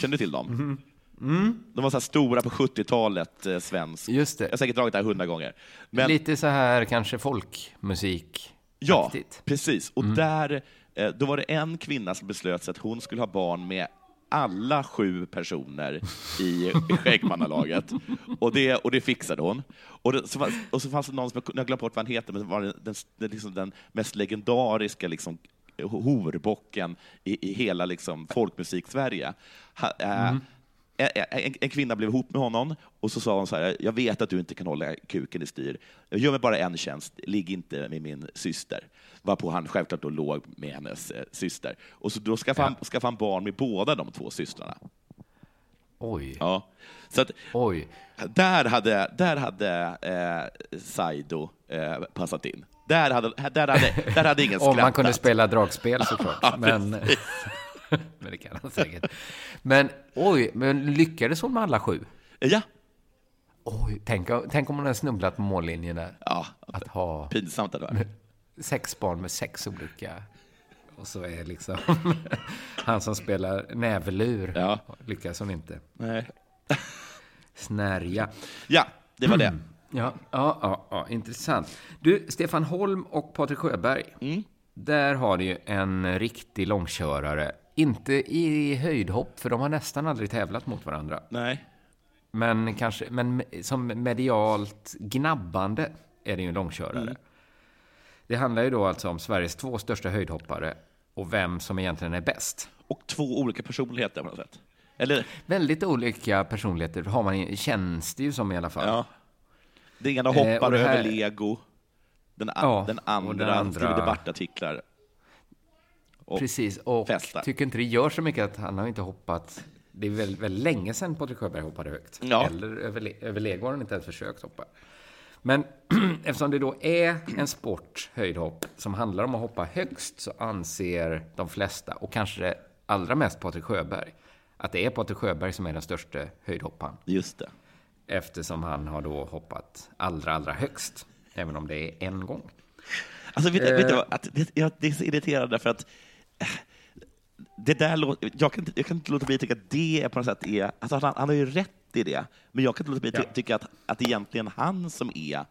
Speaker 2: Känner du till dem? Mm. Mm. De var så stora på 70-talet, eh, svensk.
Speaker 3: Just det.
Speaker 2: Jag har säkert dragit det här hundra gånger.
Speaker 3: Men, Lite så här kanske folkmusik.
Speaker 2: Ja, precis. Och mm. där, eh, då var det en kvinna som beslöt sig att hon skulle ha barn med alla sju personer i, i Skäggmannalaget. Och det, och det fixade hon. Och, det, så, och så fanns det någon som, jag har glömt bort vad han heter, men det var den, den, liksom den mest legendariska liksom, horbocken i, i hela liksom, folkmusik-Sverige. Eh, mm. En, en, kvinna blev ihop med honom och så sa hon så här, jag vet att du inte kan hålla kuken i styr. Jag gör mig bara en tjänst, ligg inte med min syster. Varpå han självklart då låg med hennes eh, syster. Och så då skaffade, han, skaffade han barn med båda de två systrarna.
Speaker 3: Oj.
Speaker 2: Ja. Så att,
Speaker 3: Oj.
Speaker 2: Där hade, där hade eh, Saido eh, passat in. Där hade, där hade, där hade ingen skrattat.
Speaker 3: Om man kunde spela dragspel såklart. ja, men, men det kan han säkert. Men oj, men lyckades hon med alla sju?
Speaker 2: Ja.
Speaker 3: Oj, tänk, tänk om hon hade snubblat på mållinjen där.
Speaker 2: Ja, att ha pinsamt det var
Speaker 3: sex barn med sex olika. Och så är liksom han som spelar näverlur. Ja. Lyckas hon inte.
Speaker 2: Nej.
Speaker 3: Snärja.
Speaker 2: Ja, det var det.
Speaker 3: Ja, ja, ja, ja, intressant. Du, Stefan Holm och Patrik Sjöberg. Mm. Där har du ju en riktig långkörare. Inte i höjdhopp, för de har nästan aldrig tävlat mot varandra.
Speaker 2: Nej.
Speaker 3: Men kanske, men som medialt gnabbande är det ju en långkörare. Mm. Det handlar ju då alltså om Sveriges två största höjdhoppare och vem som egentligen är bäst.
Speaker 2: Och två olika personligheter på något sätt. Eller?
Speaker 3: Väldigt olika personligheter har man, känns det ju som i alla fall.
Speaker 2: Ja. Den ena hoppar eh, här... över lego, den, ja, den, andra den andra skriver debattartiklar.
Speaker 3: Och Precis, och festar. tycker inte det gör så mycket att han har inte hoppat det är väldigt, väldigt länge sedan Patrik Sjöberg hoppade högt. Ja. Eller över, över lego har han inte ens försökt hoppa. Men eftersom det då är en sport, höjdhopp, som handlar om att hoppa högst så anser de flesta, och kanske allra mest Patrik Sjöberg, att det är Patrik Sjöberg som är den största höjdhopparen.
Speaker 2: Just det.
Speaker 3: Eftersom han har då hoppat allra, allra högst, även om det är en gång.
Speaker 2: Alltså, vet, eh, vet du vad? Att det, det är så irriterande för att eh, det där, jag, kan, jag kan inte låta bli att tycka att det på något sätt är... Alltså han, han har ju rätt i det, men jag kan inte låta bli att ja. tycka att, att det är egentligen han som är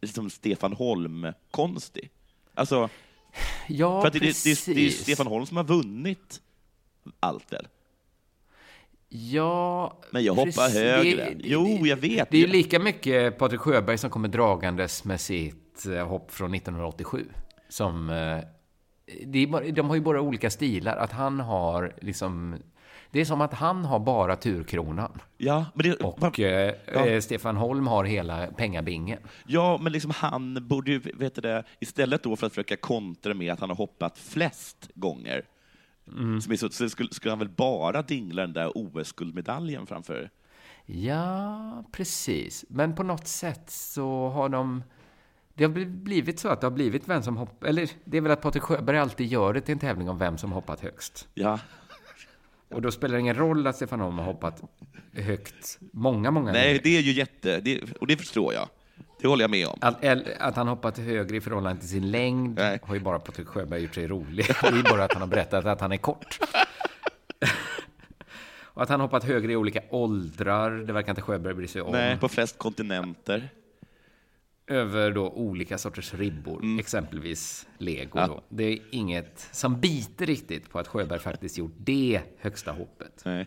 Speaker 2: liksom Stefan Holm-konstig. Alltså,
Speaker 3: ja,
Speaker 2: för det, det, det, det är Stefan Holm som har vunnit allt väl?
Speaker 3: Ja,
Speaker 2: Men jag hoppar precis. högre. Jo, jag vet.
Speaker 3: Det är ju lika mycket Patrik Sjöberg som kommer dragandes med sitt eh, hopp från 1987 som eh, de har ju bara olika stilar. Att han har liksom... Det är som att han har bara turkronan.
Speaker 2: Ja, men det,
Speaker 3: och man, eh, ja. Eh, Stefan Holm har hela pengabingen.
Speaker 2: Ja, men liksom han borde ju, vet det, istället då för att försöka kontra med att han har hoppat flest gånger, mm. som så, så skulle, skulle han väl bara dingla den där OS-guldmedaljen framför?
Speaker 3: Ja, precis. Men på något sätt så har de det har blivit så att det har blivit vem som hoppar... Eller det är väl att Patrik Sjöberg alltid gör det till en tävling om vem som hoppat högst.
Speaker 2: Ja.
Speaker 3: Och då spelar det ingen roll att Stefan Holm har hoppat högt många, många
Speaker 2: Nej, gånger. det är ju jätte... Det, och det förstår jag. Det håller jag med om.
Speaker 3: Att, att han hoppat högre i förhållande till sin längd Nej. har ju bara Patrik Sjöberg gjort sig rolig. Det är bara att han har berättat att han är kort. och att han hoppat högre i olika åldrar, det verkar inte Sjöberg bry sig om.
Speaker 2: Nej, på flest kontinenter
Speaker 3: över då olika sorters ribbor, mm. exempelvis lego. Ja. Det är inget som biter riktigt på att Sjöberg faktiskt gjort det högsta hoppet.
Speaker 2: Nej.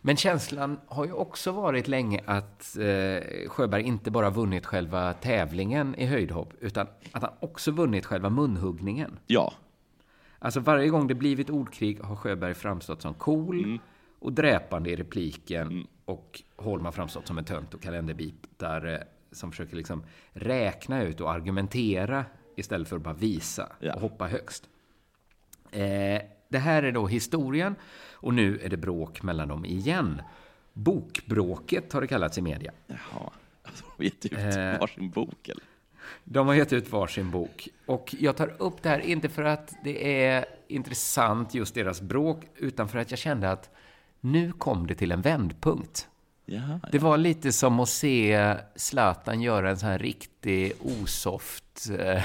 Speaker 3: Men känslan har ju också varit länge att eh, Sjöberg inte bara vunnit själva tävlingen i höjdhopp, utan att han också vunnit själva munhuggningen.
Speaker 2: Ja.
Speaker 3: Alltså varje gång det blivit ordkrig har Sjöberg framstått som cool mm. och dräpande i repliken mm. och Holm har framstått som en tönt och kalenderbitare som försöker liksom räkna ut och argumentera istället för att bara visa ja. och hoppa högst. Eh, det här är då historien och nu är det bråk mellan dem igen. Bokbråket har det kallats i media.
Speaker 2: Jaha, alltså, de har gett ut eh, varsin bok eller?
Speaker 3: De har gett ut varsin bok. Och jag tar upp det här inte för att det är intressant just deras bråk, utan för att jag kände att nu kom det till en vändpunkt.
Speaker 2: Ja,
Speaker 3: Det var lite som att se Zlatan göra en sån här riktig osoft... Eh,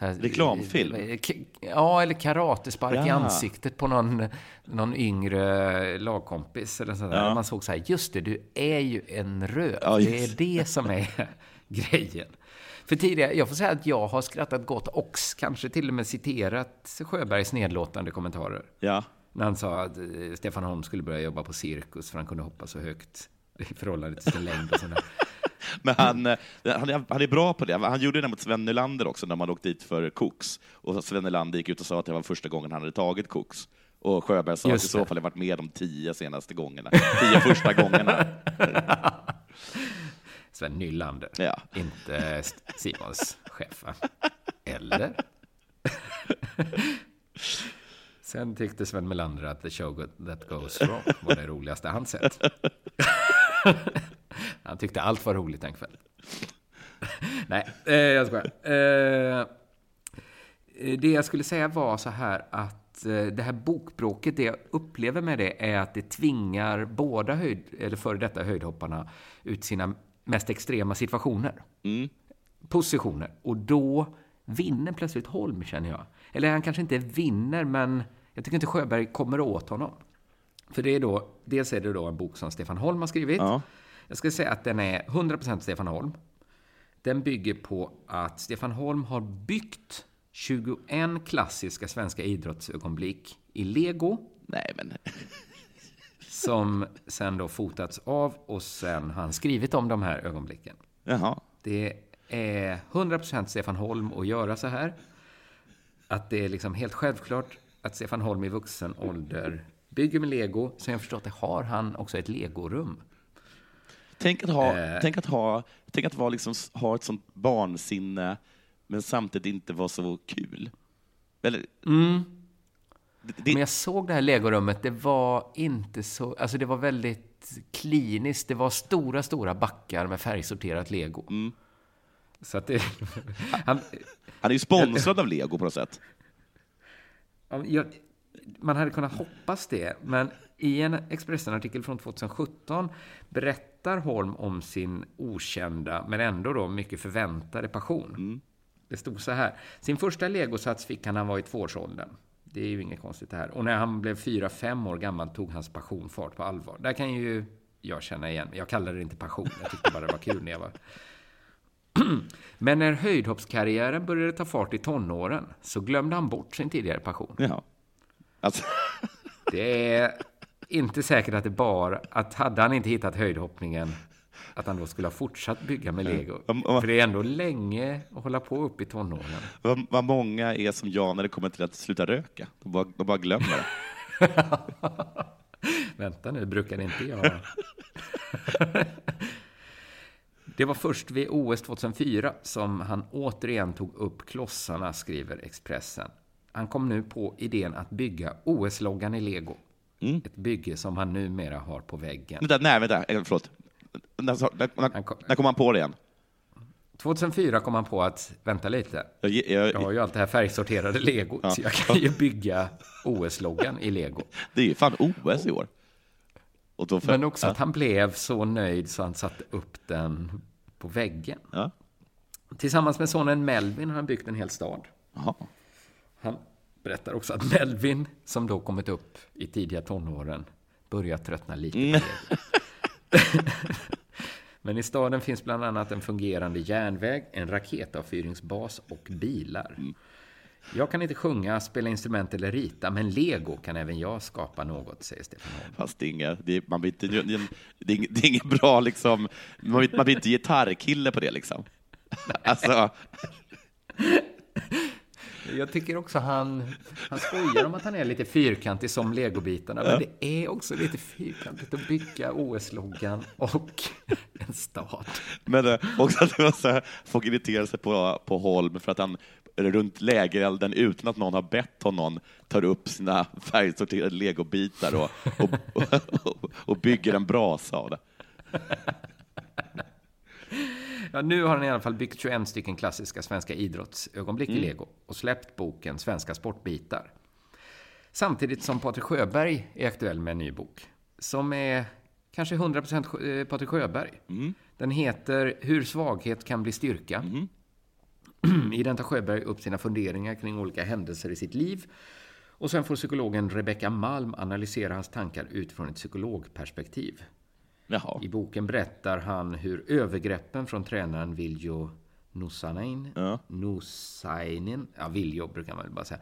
Speaker 3: här,
Speaker 2: Reklamfilm?
Speaker 3: eh, Ja, eller karatespark i
Speaker 2: Ja.
Speaker 3: ansiktet på någon, någon yngre lagkompis. Eller sådär.
Speaker 2: Ja.
Speaker 3: Man såg så här, just det, du är ju en röv.
Speaker 2: Ja,
Speaker 3: det är det som är grejen. För tidigare, jag får säga att jag har skrattat gott och kanske till och med citerat Sjöbergs nedlåtande kommentarer.
Speaker 2: ja.
Speaker 3: När han sa att eh, Stefan Holm skulle börja jobba på cirkus för han kunde hoppa så högt i förhållande till sin längd och sådär.
Speaker 2: Men han, eh, han, är, han är bra på det. Han gjorde det mot Sven Nylander också, när man åkte dit för koks. Och Sven Nylander gick ut och sa att det var första gången han hade tagit koks. Och Sjöberg sa att i
Speaker 3: Just
Speaker 2: så fall har varit med de tio senaste gångerna. Tio första gångerna.
Speaker 3: Sven Nylander,
Speaker 2: Ja.
Speaker 3: inte Simons chef? Eller? Sen tyckte Sven Melander att The Show That Goes Wrong var det roligaste han sett. Han tyckte allt var roligt den kvällen. Nej, eh, jag skojar. Eh, det jag skulle säga var så här att eh, det här bokbråket, det jag upplever med det är att det tvingar båda höjd, eller före detta höjdhopparna ut sina mest extrema situationer. Positioner. Och då vinner plötsligt Holm, känner jag. Eller han kanske inte vinner, men jag tycker inte Sjöberg kommer åt honom. För det är då, dels är det då en bok som Stefan Holm har skrivit.
Speaker 2: Ja.
Speaker 3: Jag ska säga att den är 100% Stefan Holm. Den bygger på att Stefan Holm har byggt 21 klassiska svenska idrottsögonblick i lego
Speaker 2: Nej, men...
Speaker 3: som sen då fotats av och sen har han skrivit om de här ögonblicken.
Speaker 2: Jaha.
Speaker 3: Det är 100% Stefan Holm att göra så här. Att det är liksom helt självklart att Stefan Holm i vuxen ålder bygger med lego. Så jag förstår att det har han också ett legorum.
Speaker 2: Tänk att ha,
Speaker 3: Eh.
Speaker 2: tänk att ha, tänk att vara liksom, ha ett sånt barnsinne, men samtidigt inte vara så kul. Eller, det, det,
Speaker 3: Men jag såg det här legorummet, det var inte så... Alltså det var väldigt kliniskt. Det var stora, stora backar med färgsorterat lego. Så att det... Han,
Speaker 2: han är ju sponsrad av Lego på något sätt.
Speaker 3: Ja, jag, man hade kunnat hoppas det, men i en Expressen-artikel från 2017 berättar Holm om sin okända, men ändå då mycket förväntade passion. Det stod så här. Sin första legosats fick han när han var i tvåårsåldern. Det är ju inget konstigt det här. Och när han blev fyra fem år gammal tog hans passion fart på allvar. Där kan ju jag känna igen. Jag kallade det inte passion. Jag tyckte bara det var kul när jag var men när höjdhoppskarriären började ta fart i tonåren så glömde han bort sin tidigare passion.
Speaker 2: Ja. Alltså,
Speaker 3: Det är inte säkert att det bara, att hade han inte hittat höjdhoppningen, att han då skulle ha fortsatt bygga med lego.
Speaker 2: Om-
Speaker 3: För det är ändå länge att hålla på upp i tonåren.
Speaker 2: vad, vad många är som jag när det kommer till att sluta röka. De bara, de bara glömmer det.
Speaker 3: Vänta nu, brukar inte jag... Det var först vid OS 2004 som han återigen tog upp klossarna, skriver Expressen. Han kom nu på idén att bygga OS-loggan i lego. Ett bygge som han numera har på väggen.
Speaker 2: Vänta, nej, vänta, eh, förlåt. När, när, när,
Speaker 3: kom-
Speaker 2: när kom han på det igen?
Speaker 3: 2004 kom han på att, vänta lite,
Speaker 2: Jag, jag,
Speaker 3: jag har ju allt det här färgsorterade legot, så jag kan ju bygga OS-loggan i lego.
Speaker 2: Det är ju fan OS i år. För,
Speaker 3: Men också
Speaker 2: ja,
Speaker 3: att han blev så nöjd så han satte upp den på väggen.
Speaker 2: Ja.
Speaker 3: Tillsammans med sonen Melvin har han byggt en hel stad.
Speaker 2: Jaha.
Speaker 3: Han berättar också att Melvin, som då kommit upp i tidiga tonåren, börjar tröttna lite
Speaker 2: Mm.
Speaker 3: Men i staden finns bland annat en fungerande järnväg, en raketavfyrningsbas och bilar.
Speaker 2: Mm.
Speaker 3: Jag kan inte sjunga, spela instrument eller rita, men lego kan även jag skapa något, säger Stefan Holm.
Speaker 2: Fast det är inget, det är, man blir inte, det är, det är inget bra liksom, man blir, man blir inte gitarrkille på det liksom. Alltså,
Speaker 3: Jag tycker också han, han skojar om att han är lite fyrkantig som legobitarna, men det är också lite fyrkantigt att bygga OS-loggan och en stad.
Speaker 2: men eh, också att det var så här, folk irriterar sig på, på Holm för att han runt lägerelden utan att någon har bett honom tar upp sina färgsorterade legobitar och, och, och, och bygger en brasa av det.
Speaker 3: Ja, nu har han i alla fall byggt 21 stycken klassiska svenska idrottsögonblick i lego och släppt boken Svenska sportbitar. Samtidigt som Patrik Sjöberg är aktuell med en ny bok som är kanske 100% Patrik Sjöberg.
Speaker 2: Mm.
Speaker 3: Den heter Hur svaghet kan bli styrka.
Speaker 2: Mm.
Speaker 3: I den tar Sjöberg upp sina funderingar kring olika händelser i sitt liv. Och sen får psykologen Rebecca Malm analysera hans tankar utifrån ett psykologperspektiv.
Speaker 2: Jaha.
Speaker 3: I boken berättar han hur övergreppen från tränaren Viljo Nusainen,
Speaker 2: Ja.
Speaker 3: Nusainen, ja Viljo brukar man väl bara säga,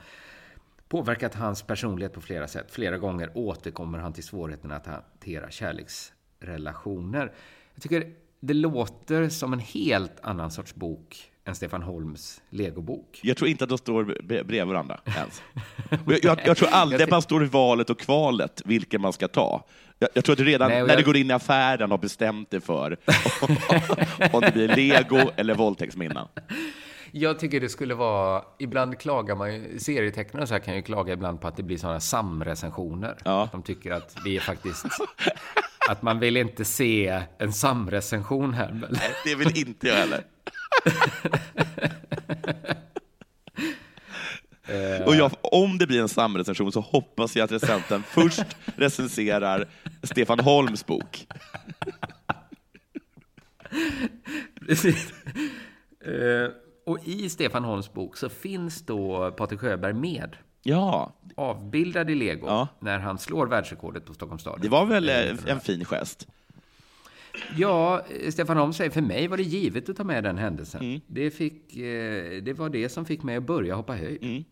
Speaker 3: påverkat hans personlighet på flera sätt. Flera gånger återkommer han till svårigheten att hantera kärleksrelationer. Jag tycker det låter som en helt annan sorts bok än Stefan Holms legobok.
Speaker 2: Jag tror inte att de står bre- bredvid varandra ens. Jag, jag, jag tror aldrig man står i valet och kvalet vilken man ska ta. Jag, jag tror att du redan
Speaker 3: Nej,
Speaker 2: när du går in i affären har bestämt dig för om det blir lego eller våldtäktsminnen.
Speaker 3: Jag tycker det skulle vara, ibland klagar man ju, serietecknare så här kan ju klaga ibland på att det blir sådana samrecensioner.
Speaker 2: Ja.
Speaker 3: Att de tycker att vi är faktiskt, att man vill inte se en samrecension här. Men,
Speaker 2: Det vill inte jag heller. Och jag, om det blir en samrecension så hoppas jag att recensenten först recenserar Stefan Holms bok.
Speaker 3: Precis. Eh, och i Stefan Holms bok så finns då Patrik Sjöberg med,
Speaker 2: Ja,
Speaker 3: avbildad i lego,
Speaker 2: Ja.
Speaker 3: när han slår världsrekordet på Stockholms stadion.
Speaker 2: det var väl eh, en fin gest.
Speaker 3: Ja, Stefan Holm säger, för mig var det givet att ta med den händelsen.
Speaker 2: Mm.
Speaker 3: Det, fick, eh, det var det som fick mig att börja hoppa höjd.
Speaker 2: Mm.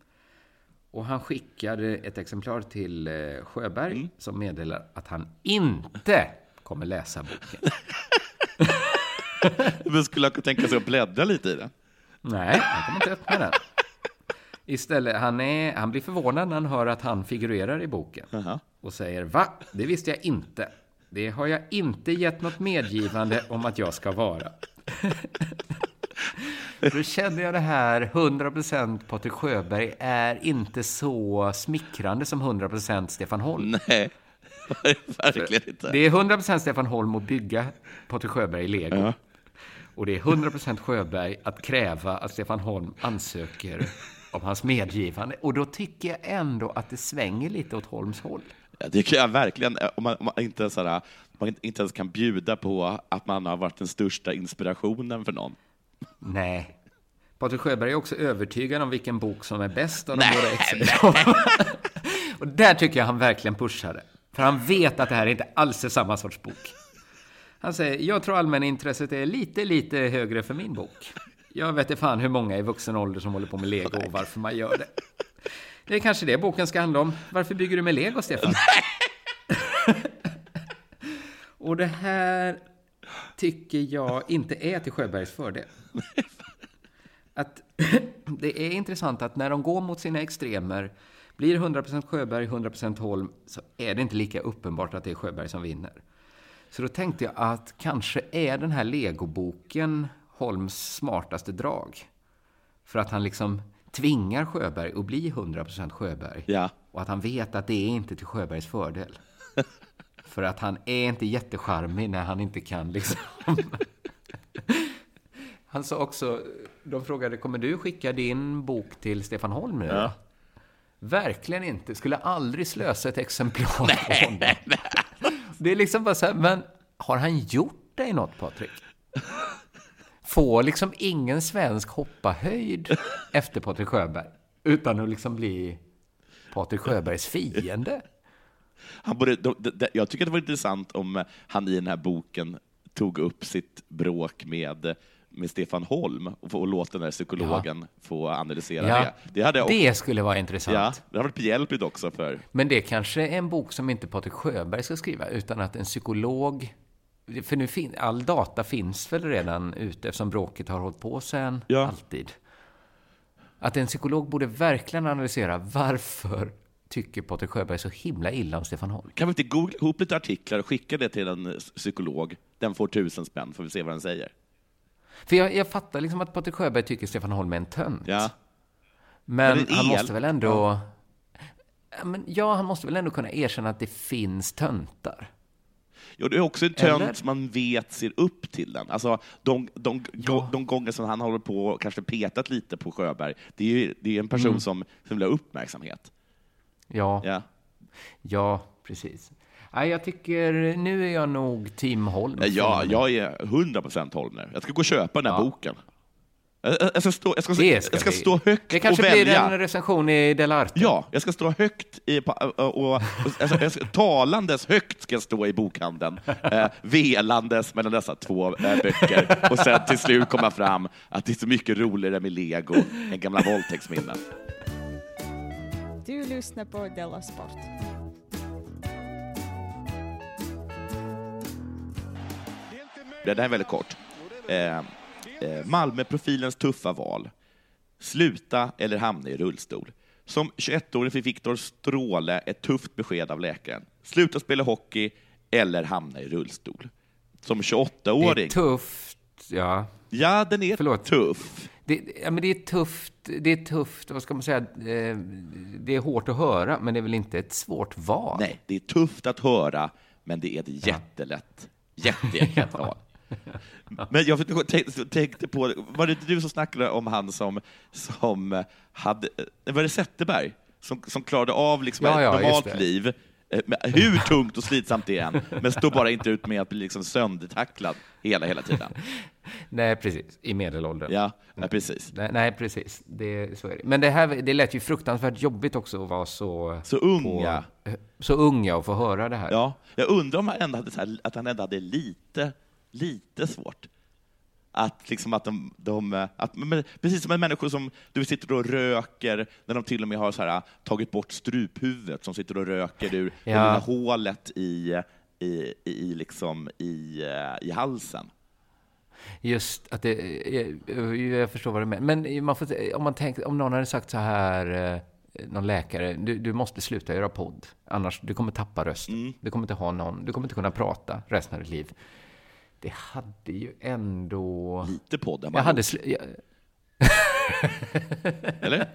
Speaker 3: Och han skickade ett exemplar till eh, Sjöberg
Speaker 2: Mm.
Speaker 3: som meddelar att han inte kommer läsa boken.
Speaker 2: Men skulle jag kunna tänka sig att bläddra lite i den?
Speaker 3: Nej, han kommer inte öppna den. Istället, han, är, han blir förvånad när han hör att han figurerar i boken.
Speaker 2: Jaha.
Speaker 3: Och säger, va? Det visste jag inte. Det har jag inte gett något medgivande om att jag ska vara. Då känner jag det här, 100% Patrik Sjöberg är inte så smickrande som 100% Stefan Holm.
Speaker 2: Nej, verkligen inte.
Speaker 3: Det är 100% Stefan Holm att bygga Patrik Sjöberg i lego.
Speaker 2: Ja.
Speaker 3: Och det är 100% Sjöberg att kräva att Stefan Holm ansöker om hans medgivande. Och då tycker jag ändå att det svänger lite åt Holms håll.
Speaker 2: Det kan jag verkligen, eh, om man, om man, inte, här, man inte ens kan bjuda på att man har varit den största inspirationen för någon.
Speaker 3: Nej. Patrik Sjöberg är också övertygad om vilken bok som är bäst av de båda. Och där tycker jag han verkligen pushade. För han vet att det här inte alls är samma sorts bok. Han säger, jag tror allmänintresset är lite, lite högre för min bok. Jag vet inte fan hur många i vuxen ålder som håller på med lego och varför man gör det. Det är kanske det boken ska handla om. Varför bygger du med lego, Stefan? och det här tycker jag inte är till Sjöbergs fördel. Att det är intressant att när de går mot sina extremer, blir 100% Sjöberg, 100% Holm, så är det inte lika uppenbart att det är Sjöberg som vinner. Så då tänkte jag att kanske är den här legoboken Holms smartaste drag. För att han liksom tvingar Sjöberg att bli 100% Sjöberg.
Speaker 2: Ja.
Speaker 3: Och att han vet att det är inte till Sjöbergs fördel. För att han är inte jättecharmig när han inte kan liksom... Han sa också, de frågade, kommer du skicka din bok till Stefan Holm nu?
Speaker 2: Ja.
Speaker 3: Verkligen inte. Skulle aldrig slösa ett exemplar på honom. Det är liksom bara så här, men har han gjort dig något, Patrik? Får liksom ingen svensk hoppa höjd efter Patrik Sjöberg utan att liksom bli Patrik Sjöbergs fiende?
Speaker 2: Han borde, de, de, de, jag tycker det var intressant om han i den här boken tog upp sitt bråk med, med Stefan Holm och, och låt den där psykologen få analysera
Speaker 3: Ja,
Speaker 2: det. Det hade, jag också,
Speaker 3: det skulle vara intressant.
Speaker 2: ja, det hade varit behjälpligt också för...
Speaker 3: Men det kanske är en bok som inte Patrik Sjöberg ska skriva, utan att en psykolog... För nu fin, all data finns väl redan ute eftersom bråket har hållit på sen
Speaker 2: Ja.
Speaker 3: alltid. Att en psykolog borde verkligen analysera varför tycker Patrik Sjöberg så himla illa om Stefan Holm.
Speaker 2: Kan vi inte googla ihop lite artiklar och skicka det till en psykolog? Den får tusen spänn, får vi se vad den säger.
Speaker 3: För jag, jag fattar liksom att Patrik Sjöberg tycker Stefan Holm är en tönt.
Speaker 2: Ja.
Speaker 3: Men
Speaker 2: Men en
Speaker 3: han måste väl ändå... Ja. Men ja, han måste väl ändå kunna erkänna att det finns töntar.
Speaker 2: Jo, det är också en tönt
Speaker 3: Eller?
Speaker 2: som man vet ser upp till den. Alltså, de, de,
Speaker 3: Ja.
Speaker 2: de gånger som han håller på och kanske petat lite på Sjöberg, det är ju det är en person som, som vill ha uppmärksamhet.
Speaker 3: Ja,
Speaker 2: Ja.
Speaker 3: ja, precis. Ja, jag tycker, nu är jag nog Team Holm.
Speaker 2: Ja, jag är 100% Holmner. Jag ska gå och köpa den här ja. boken. Jag ska stå, jag ska, ska jag ska stå högt
Speaker 3: Det kanske
Speaker 2: blir
Speaker 3: en recension i Delarte.
Speaker 2: Ja, jag ska stå högt i, och, och, alltså, talandes högt ska jag stå i bokhandeln, eh, velandes mellan dessa två eh, böcker och sen till slut komma fram att det är så mycket roligare med lego än gamla våldtäktsminnen. Du lyssnar på Della Sport. Det här är väldigt kort. Eh, Malmöprofilens tuffa val. Sluta eller hamna i rullstol. Som 21-åring fick Viktor Stråle ett tufft besked av läkaren. Sluta spela hockey eller hamna i rullstol. Som 28-åring... Det
Speaker 3: är tufft, ja.
Speaker 2: Ja, den är Förlåt. tuff.
Speaker 3: Det, ja, men det är tufft, det är tufft, vad ska man säga, eh, det är hårt att höra, men det är väl inte ett svårt val?
Speaker 2: Nej, det är tufft att höra, men det är ett jättelätt, jätteenkelt val. Men jag tänkte på, var det inte du som snackade om han som, som hade, var det Zetterberg? Som, som klarade av liksom ja, ja, ett normalt liv, eh, hur tungt och slitsamt det än, men står bara inte ut med att bli liksom söndertacklad hela, hela tiden.
Speaker 3: Nej, precis. I medelåldern.
Speaker 2: Ja, nej, precis.
Speaker 3: Nej, nej, precis. Det, så är det. Men det, här, det lät ju fruktansvärt jobbigt också att vara så...
Speaker 2: Så unga.
Speaker 3: På, så unga och få höra det här.
Speaker 2: Ja, jag undrar om han ändå hade, här, att han ändå hade lite lite svårt. Att liksom att de, de att, precis som människor som du sitter och röker, när de till och med har så här, tagit bort struphuvudet, som sitter och röker ur ja. det lilla hålet i, i, i, liksom, i, i halsen.
Speaker 3: Just att det, jag, jag förstår vad du menar. Men man får, om, man tänker, om någon hade sagt så här, eh, någon läkare, du, du måste sluta göra podd, annars du kommer tappa rösten. Mm. Du kommer inte ha någon, du kommer inte kunna prata resten av ditt liv det hade ju ändå...
Speaker 2: Lite podd
Speaker 3: jag hade jag...
Speaker 2: Eller?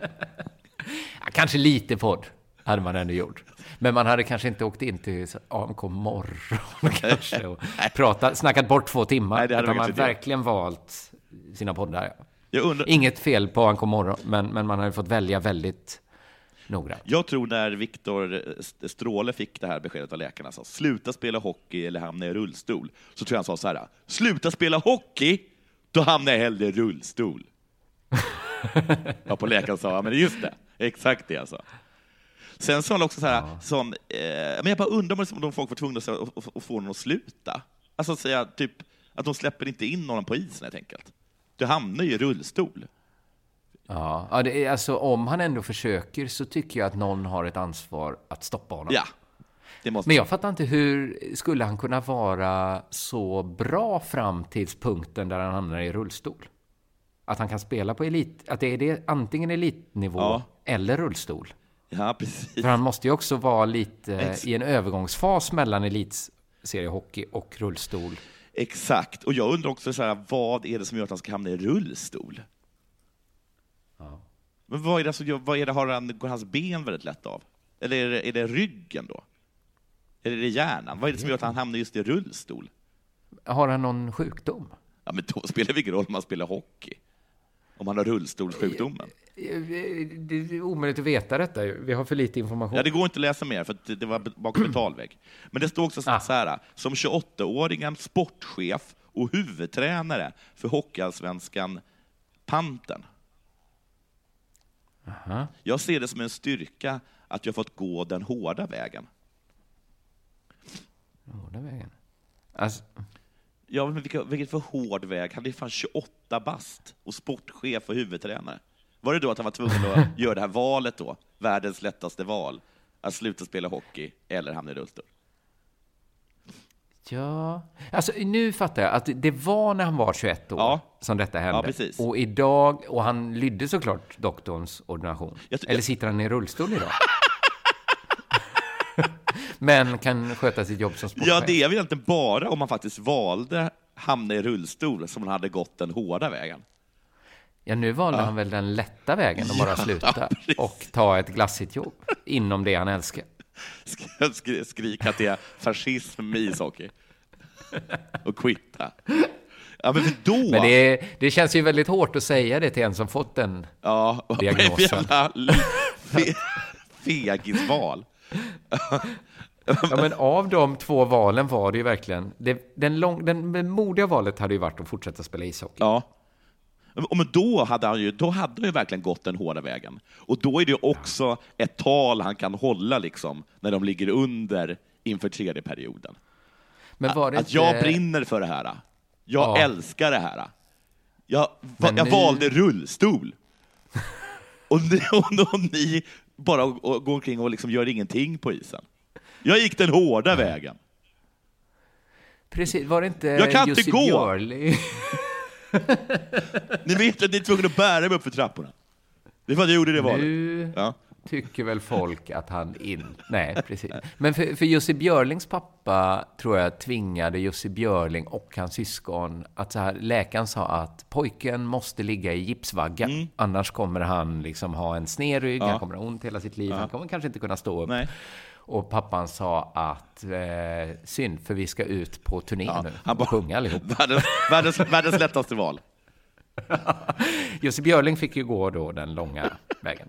Speaker 3: Ja, kanske lite podd hade man ändå gjort. Men man hade kanske inte åkt in till AMK morgon kanske och pratat, snackat bort två timmar. Nej, det hade utan man verkligen valt sina poddar. Undrar... Inget fel på AMK morgon, men, men man hade fått välja väldigt noggrant.
Speaker 2: Jag tror när Viktor Stråle fick det här beskedet av läkarna, sa sluta spela hockey eller hamna i rullstol, så tror jag han sa så här, sluta spela hockey, då hamnar jag hellre i rullstol. ja, på läkaren sa men just det, exakt det jag sa. Sen sa han också så här, ja. som, eh, men jag bara undrar om de folk var tvungna att, att få någon att sluta. Alltså säga typ att de släpper inte in någon på isen helt enkelt. Du hamnar ju i rullstol.
Speaker 3: Ja, ja det är, alltså om han ändå försöker så tycker jag att någon har ett ansvar att stoppa honom.
Speaker 2: Ja.
Speaker 3: Men jag fattar inte hur skulle han kunna vara så bra fram till punkten där han hamnar i rullstol? Att han kan spela på elit, att det är det, antingen elitnivå ja. eller rullstol.
Speaker 2: Ja, precis.
Speaker 3: För han måste ju också vara lite Ex i en övergångsfas mellan elitseriehockey och rullstol.
Speaker 2: Exakt, och jag undrar också så här, vad är det som gör att han ska hamna i rullstol? Men vad är det, alltså, vad är det har han, går hans ben väldigt lätt av? Eller är det, är det ryggen då? Eller är det hjärnan? Vad är det som gör att han hamnar just i rullstol?
Speaker 3: Har han någon sjukdom?
Speaker 2: Ja, men då spelar det ingen roll om man spelar hockey. Om han har rullstolssjukdomen.
Speaker 3: Det är omöjligt att veta detta. Vi har för lite information.
Speaker 2: Ja, det går inte att läsa mer, för det var bakom betalvägg. Men det står också så här, ah. som 28-åringen, sportchef och huvudtränare för Hockeyallsvenskan Panten.
Speaker 3: Aha.
Speaker 2: Jag ser det som en styrka att jag fått gå den hårda vägen.
Speaker 3: Hårda vägen? Alltså...
Speaker 2: Ja, men vilken, vilken för hård väg? Han är fan 28 bast och sportchef och huvudtränare. Var det då att han var tvungen att göra det här valet då? Världens lättaste val. Att sluta spela hockey eller hamna i rullstol.
Speaker 3: Ja, alltså nu fattar jag att det var när han var 21 år ja. som detta hände.
Speaker 2: Ja.
Speaker 3: Och idag, och han lydde såklart doktorns ordination. Jag, Eller sitter han i rullstol idag? Men kan sköta sitt jobb som sportchef.
Speaker 2: Ja, det är väl inte bara om man faktiskt valde hamna i rullstol som han hade gått den hårda vägen.
Speaker 3: Ja, nu valde ja. han väl den lätta vägen att bara sluta och ta ett glassigt jobb inom det han älskar
Speaker 2: sk skrika till fascism i ishockey. Och quitta. Ja, men då...
Speaker 3: Men det, det, känns ju väldigt hårt att säga det till en som fått den
Speaker 2: ja, diagnosen. Ja, fe, fegisval.
Speaker 3: Ja, men av de två valen var det ju verkligen... Det, den, lång, den modiga valet hade ju varit att fortsätta spela ishockey.
Speaker 2: Ja. Men då hade han ju, då hade han ju verkligen gått den hårda vägen. Och då är det också ett tal han kan hålla liksom, när de ligger under inför tredje perioden. Men var det att inte... jag brinner för det här. Jag ja. älskar det här. Jag, va, jag nu... valde rullstol. och, ni, och, och ni bara går omkring och liksom gör ingenting på isen. Jag gick den hårda vägen.
Speaker 3: Precis, var det inte
Speaker 2: Jag kan Jussi inte gå! Björli? ni vet att ni är tvungna att bära mig upp för trapporna. Det är för att jag gjorde det valet.
Speaker 3: Nu ja. tycker väl folk att han in... Nej, precis. Men för, för Jussi Björlings pappa tror jag tvingade Jussi Björling och hans syskon att så här, läkaren sa att pojken måste ligga i gipsvagga. Mm. Annars kommer han liksom ha en sned rygg, ja. han kommer ha ont hela sitt liv, ja. han kommer kanske inte kunna stå upp. Nej. Och pappan sa att eh, synd, för vi ska ut på turné ja, nu han och sjunga allihop.
Speaker 2: Världens, världens, världens lättaste val.
Speaker 3: Jussi Björling fick ju gå då den långa vägen.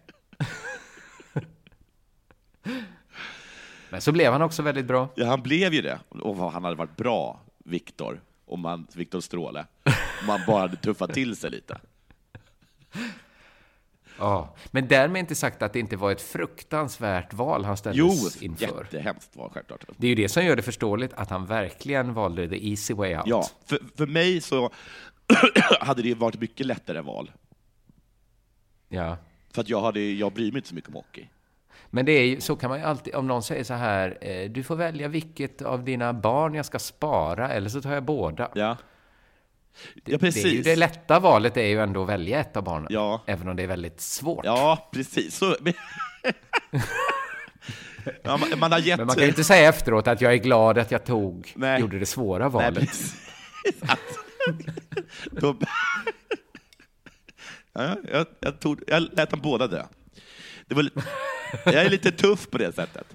Speaker 3: Men så blev han också väldigt bra.
Speaker 2: Ja, han blev ju det. Och han hade varit bra, Viktor, om man, Viktor Stråle, om man bara hade tuffat till sig lite.
Speaker 3: Ja, men därmed inte sagt att det inte var ett fruktansvärt val han ställdes
Speaker 2: jo, inför. Jo, jättehemskt val självklart.
Speaker 3: Det är ju det som gör det förståeligt att han verkligen valde the easy way out.
Speaker 2: Ja, för, för mig så hade det varit mycket lättare val.
Speaker 3: Ja.
Speaker 2: För att jag, hade, jag bryr mig inte så mycket om hockey.
Speaker 3: Men det är ju, så kan man ju alltid, om någon säger så här, eh, du får välja vilket av dina barn jag ska spara, eller så tar jag båda.
Speaker 2: Ja.
Speaker 3: Ja, precis. Det, det, lätta valet är ju ändå att välja ett av barnen,
Speaker 2: ja.
Speaker 3: även om det är väldigt svårt.
Speaker 2: Ja, precis. Så... ja, man, man, har gett...
Speaker 3: Men man kan ju inte säga efteråt att jag är glad att jag tog, Nej. gjorde det svåra valet. Nej,
Speaker 2: Då... ja, jag, jag, tog, jag lät dem båda dö. Det var, jag är lite tuff på det sättet.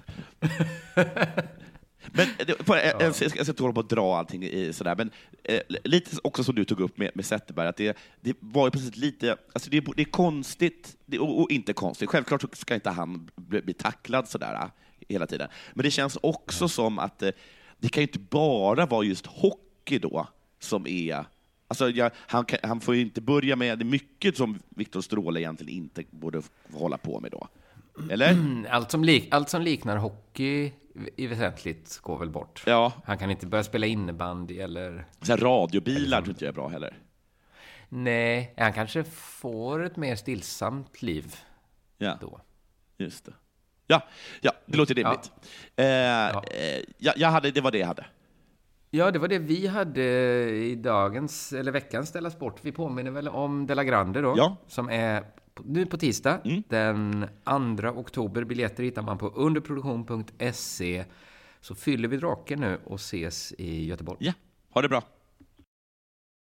Speaker 2: Men jag, jag, ska inte hålla på att dra allting i sådär, men eh, lite också som du tog upp med, med Zetterberg, att det, det var ju precis lite, alltså det, det är konstigt, det, och, och, inte konstigt, självklart ska inte han bli, bli tacklad sådär eh, hela tiden, men det känns också som att eh, det kan ju inte bara vara just hockey då som är Alltså, jag, han, kan, han, får ju inte börja med, det är mycket som Viktor Stråle egentligen inte borde hålla på med då. Eller?
Speaker 3: Allt som, lik, allt som liknar hockey i väsentligt går väl bort.
Speaker 2: Ja.
Speaker 3: Han kan inte börja spela innebandy eller...
Speaker 2: Så radiobilar tror inte jag är bra heller.
Speaker 3: Nej, han kanske får ett mer stillsamt liv
Speaker 2: ja.
Speaker 3: då.
Speaker 2: Just det. Ja, ja det låter rimligt. Ja. Eh, ja. Eh, jag hade, det var det jag hade.
Speaker 3: Ja, det var det vi hade i dagens, eller veckans Della Sport. Vi påminner väl om Della Grande då,
Speaker 2: ja.
Speaker 3: som är nu på tisdag, mm. den 2 oktober. Biljetter hittar man på underproduktion.se. Så fyller vi draken nu och ses i Göteborg.
Speaker 2: Ja, ha det bra.